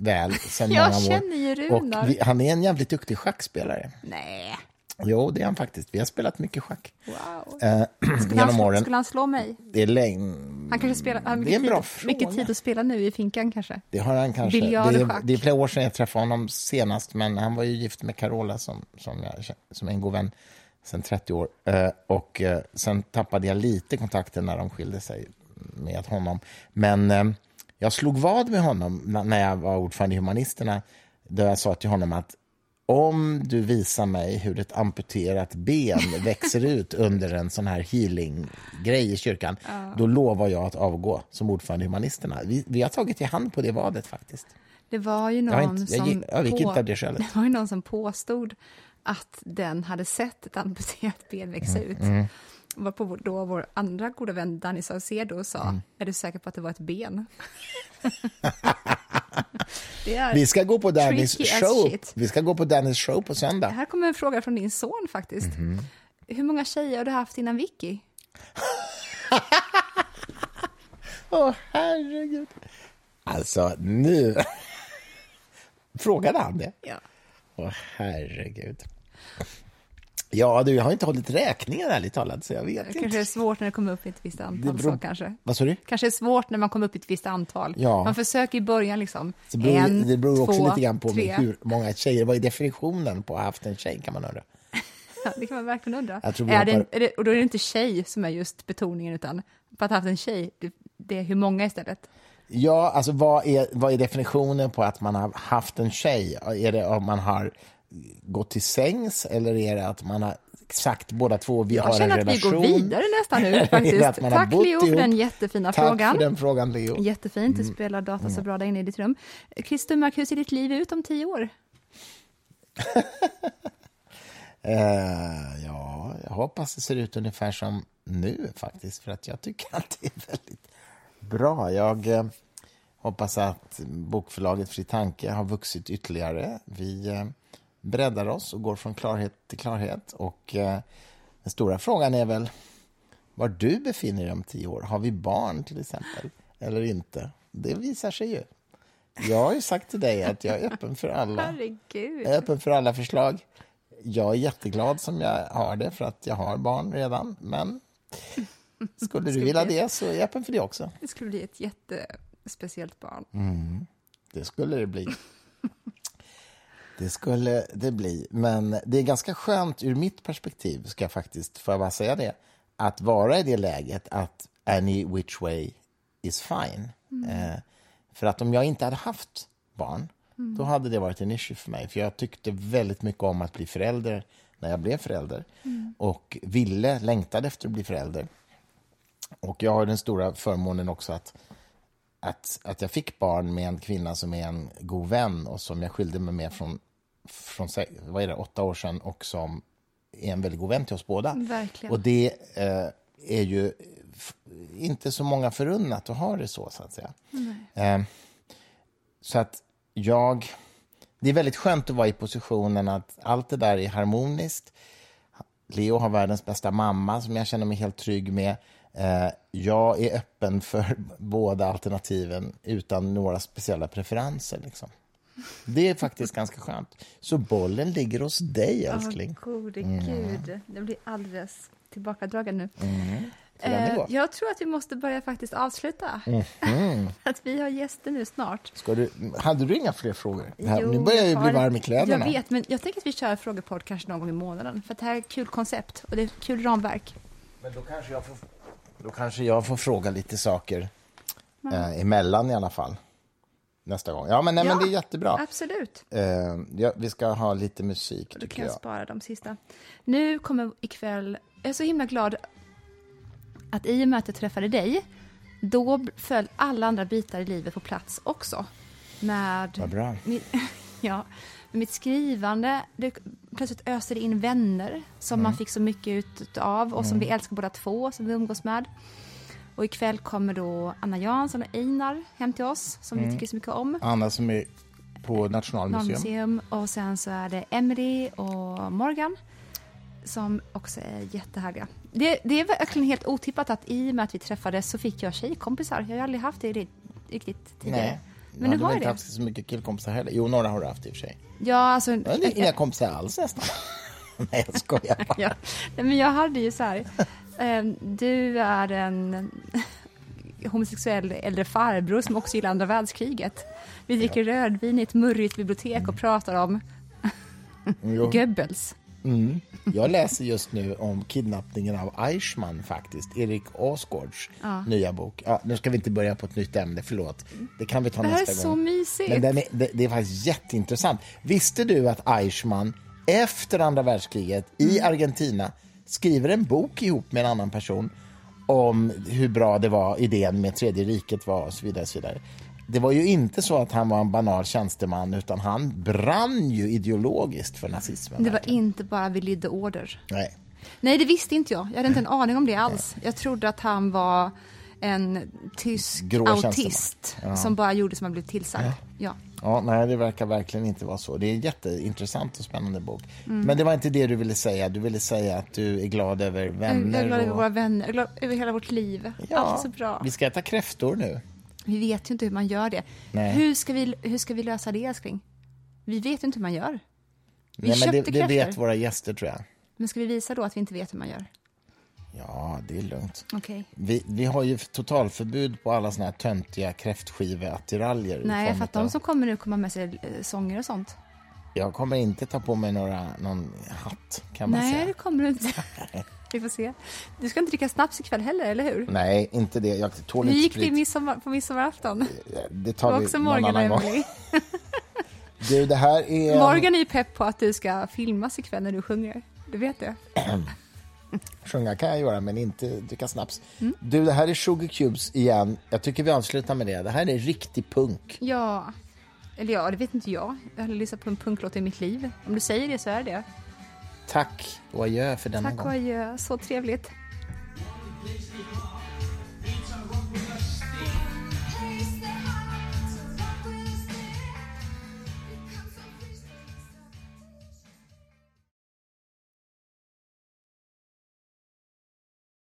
väl sedan Jag många år. känner ju Runar. Vi, han är en jävligt duktig schackspelare. Nej, Jo, det är han faktiskt. Vi har spelat mycket schack wow. eh, Skulle genom han, åren. skulle han slå mig? Det är länge... Han kanske spelar, har Det är en bra tid, mycket tid att spela nu i finkan kanske. Det har han kanske. Biljard det, och är, schack. det är flera år sedan jag träffade honom senast, men han var ju gift med Carola som, som, jag, som är en god vän sedan 30 år. Eh, och eh, sen tappade jag lite kontakten när de skilde sig med honom. Men eh, jag slog vad med honom när jag var ordförande i Humanisterna, där jag sa till honom att om du visar mig hur ett amputerat ben växer ut under en sån här healing-grej i kyrkan, då lovar jag att avgå som ordförande i Humanisterna. Vi, vi har tagit i hand på det vadet faktiskt. Det var ju någon inte, som jag på- det var ju någon som påstod att den hade sett ett amputerat ben växa Mm, ut. Varpå vår- då vår andra goda vän Danny Saucedo sa, Mm. är du säker på att det var ett ben? Vi ska gå på Dannys show. Vi ska gå på Dannys show på söndag. Här kommer en fråga från din son faktiskt. Mhm. Hur många tjejer har du haft innan Vicky? Åh, herregud. Alltså, nu... Frågade han det? Ja. Åh, herregud. Ja, du, jag har inte hållit räkningen ärligt talat, så jag vet Kanske inte. är svårt när det kommer upp i ett visst antal. beror- Så kanske. Vad sa du? kanske är svårt när man kommer upp i ett visst antal. Ja. Man försöker i början liksom. Det beror, en, det beror också två, lite grann på tre. hur många tjejer, vad är definitionen på att ha haft en tjej kan man undra. Ja, det kan man verkligen undra. Jag tror är det, är det, och då är det inte tjej som är just betoningen, utan på att ha haft en tjej, det, det är hur många istället. Ja, alltså vad är, vad är definitionen på att man har haft en tjej? Är det om man har gått till sängs eller är det att man har sagt båda två vi Jag har en känner att vi relation? går vidare nästan nu faktiskt. Tack Leo för ihop? den jättefina Tack frågan. för den frågan, Leo. Jättefint, Mm. du spelar data så bra där inne i ditt rum. Chris Stummark, hur ser ditt liv ut om tio år? Eh, ja, jag hoppas det ser ut ungefär som nu faktiskt, för att jag tycker att det är väldigt bra. Jag eh, hoppas att bokförlaget Fri Tanke har vuxit ytterligare. Vi eh, breddar oss och går från klarhet till klarhet. Och eh, den stora frågan är väl var du befinner dig om tio år. Har vi barn till exempel, eller inte? Det visar sig ju. Jag har ju sagt till dig att jag är öppen för alla. Herregud. Jag är öppen för alla förslag. Jag är jätteglad som jag har det, för att jag har barn redan. Men skulle du vilja det så är jag öppen för det också. Det skulle bli ett jättespeciellt barn. Mm. Det skulle det bli. Det skulle det bli. Men det är ganska skönt ur mitt perspektiv, ska jag faktiskt, får jag bara säga det, att vara i det läget att any which way is fine. Eh, för att om jag inte hade haft barn, då hade det varit en issue för mig. För jag tyckte väldigt mycket om att bli förälder när jag blev förälder. Och ville, längtade efter att bli förälder. Och jag har den stora förmånen också att att, att jag fick barn med en kvinna som är en god vän och som jag skilde mig med från, från vad är det, åtta år sedan och som är en väldigt god vän till oss båda. Verkligen. Och det eh, är ju inte så många förunnat att ha det så, så att säga. Eh, så att jag... Det är väldigt skönt att vara i positionen att allt det där är harmoniskt. Leo har världens bästa mamma som jag känner mig helt trygg med. Eh, jag är öppen för båda alternativen utan några speciella preferenser. Liksom. Det är faktiskt ganska skönt. Så bollen ligger hos dig, älskling. Åh, gode Mm. gud. Det blir alldeles tillbakadragen nu. Det Eh, jag tror att vi måste börja faktiskt avsluta. att vi har gäster nu snart. Ska du, hade du inga fler frågor? Här, Jo, nu börjar jag ju jag bli varm i kläderna. Jag vet, men jag tänker att vi kör frågepodd kanske någon gång i månaden. För att det här är ett kul koncept och det är ett kul ramverk. Men då kanske jag får, då kanske jag får fråga lite saker eh, emellan i alla fall. Nästa gång. Ja, men, nej, men Ja, det är jättebra. Absolut. Eh, ja, vi ska ha lite musik, Då kan jag jag. spara de sista. Nu kommer ikväll, jag är så himla glad att i och med att jag träffade dig, då föll alla andra bitar i livet på plats också. Med Vad bra. Mitt, ja, mitt skrivande, det plötsligt öser det in vänner som man fick så mycket ut av och som vi älskar båda två, som vi umgås med. Och ikväll kommer då Anna Jansson och Einar hem till oss, som vi tycker så mycket om. Anna som är på Nationalmuseum. Och sen så är det Emily och Morgan som också är jättehärliga. Det, det är verkligen helt otippat att i och med att vi träffades så fick jag tjejkompisar. Jag har aldrig haft det ri- riktigt tidigare. Nej, Men nu du har jag inte det. haft så mycket killkompisar heller. Jo, några har du haft i och för sig. Ja, alltså... Jag har inga kompisar alls nästan. Nej, jag skojar bara. ja. Nej, men jag hade ju så här, du är en homosexuell äldre farbror som också gillar andra världskriget. Vi dricker rödvin i ett murrigt bibliotek och pratar om Jo. Goebbels. Mm. Jag läser just nu om kidnappningen av Eichmann faktiskt. Erik Åsgårds nya bok. Ja, nu ska vi inte börja på ett nytt ämne, förlåt. Det kan vi ta Det här är nästa så gång. mysigt. Men är, det, det är faktiskt jätteintressant. Visste du att Eichmann efter andra världskriget i Mm. Argentina skriver en bok ihop med en annan person om hur bra det var, idén med tredje riket var och så vidare. Och så vidare. Det var ju inte så att han var en banal tjänsteman utan han brann ju ideologiskt för nazismen. Det var verkligen. inte bara vi lydde order. Nej. Nej, det visste inte jag. Jag hade inte en aning om det alls. Jag trodde att han var en tysk Grå autist som bara gjorde som han blev tillsagd. Ja. Ja, nej, det verkar verkligen inte vara så. Det är en jätteintressant och spännande bok. Mm. Men det var inte det du ville säga. Du ville säga att du är glad över Jag vänner. är glad över och... våra vänner, jag glad över hela vårt liv. Allt är så bra. Vi ska äta kräftor nu. Vi vet ju inte hur man gör det. Nej. Hur ska, vi, hur ska vi lösa det, älskling? Vi vet ju inte hur man gör. Vi nej, men det, köpte det kräftor. vet våra gäster, tror jag. Men ska vi visa då att vi inte vet hur man gör? Ja, det är lugnt. Okej. Vi, vi har ju totalförbud på alla såna här töntiga kräftskiveattiraljer. Nej, för att de som kommer nu kommer med sig eh, sånger och sånt. Jag kommer inte ta på mig några, någon hatt, kan man Nej, säga. det kommer du inte. Vi får se. Du ska inte dricka snaps ikväll heller, eller hur? Nej, inte det. Jag tål Hur gick det midsommar, på midsommarafton? Det Det tar var vi också någon Morgan annan gång. Du, det här är... Morgan är ju pepp på att du ska filmas ikväll när du sjunger. Du vet det? Sjunga kan jag göra, men inte dricka snaps. Mm. Du, det här är Sugar Cubes igen. Jag tycker vi avslutar med det. Det här är riktig punk. Ja. Eller ja, det vet inte jag. Jag har lyssnat på en punklåt i mitt liv. Om du säger det så är det. Tack och adjö för denna Tack gång. och adjö. Så trevligt.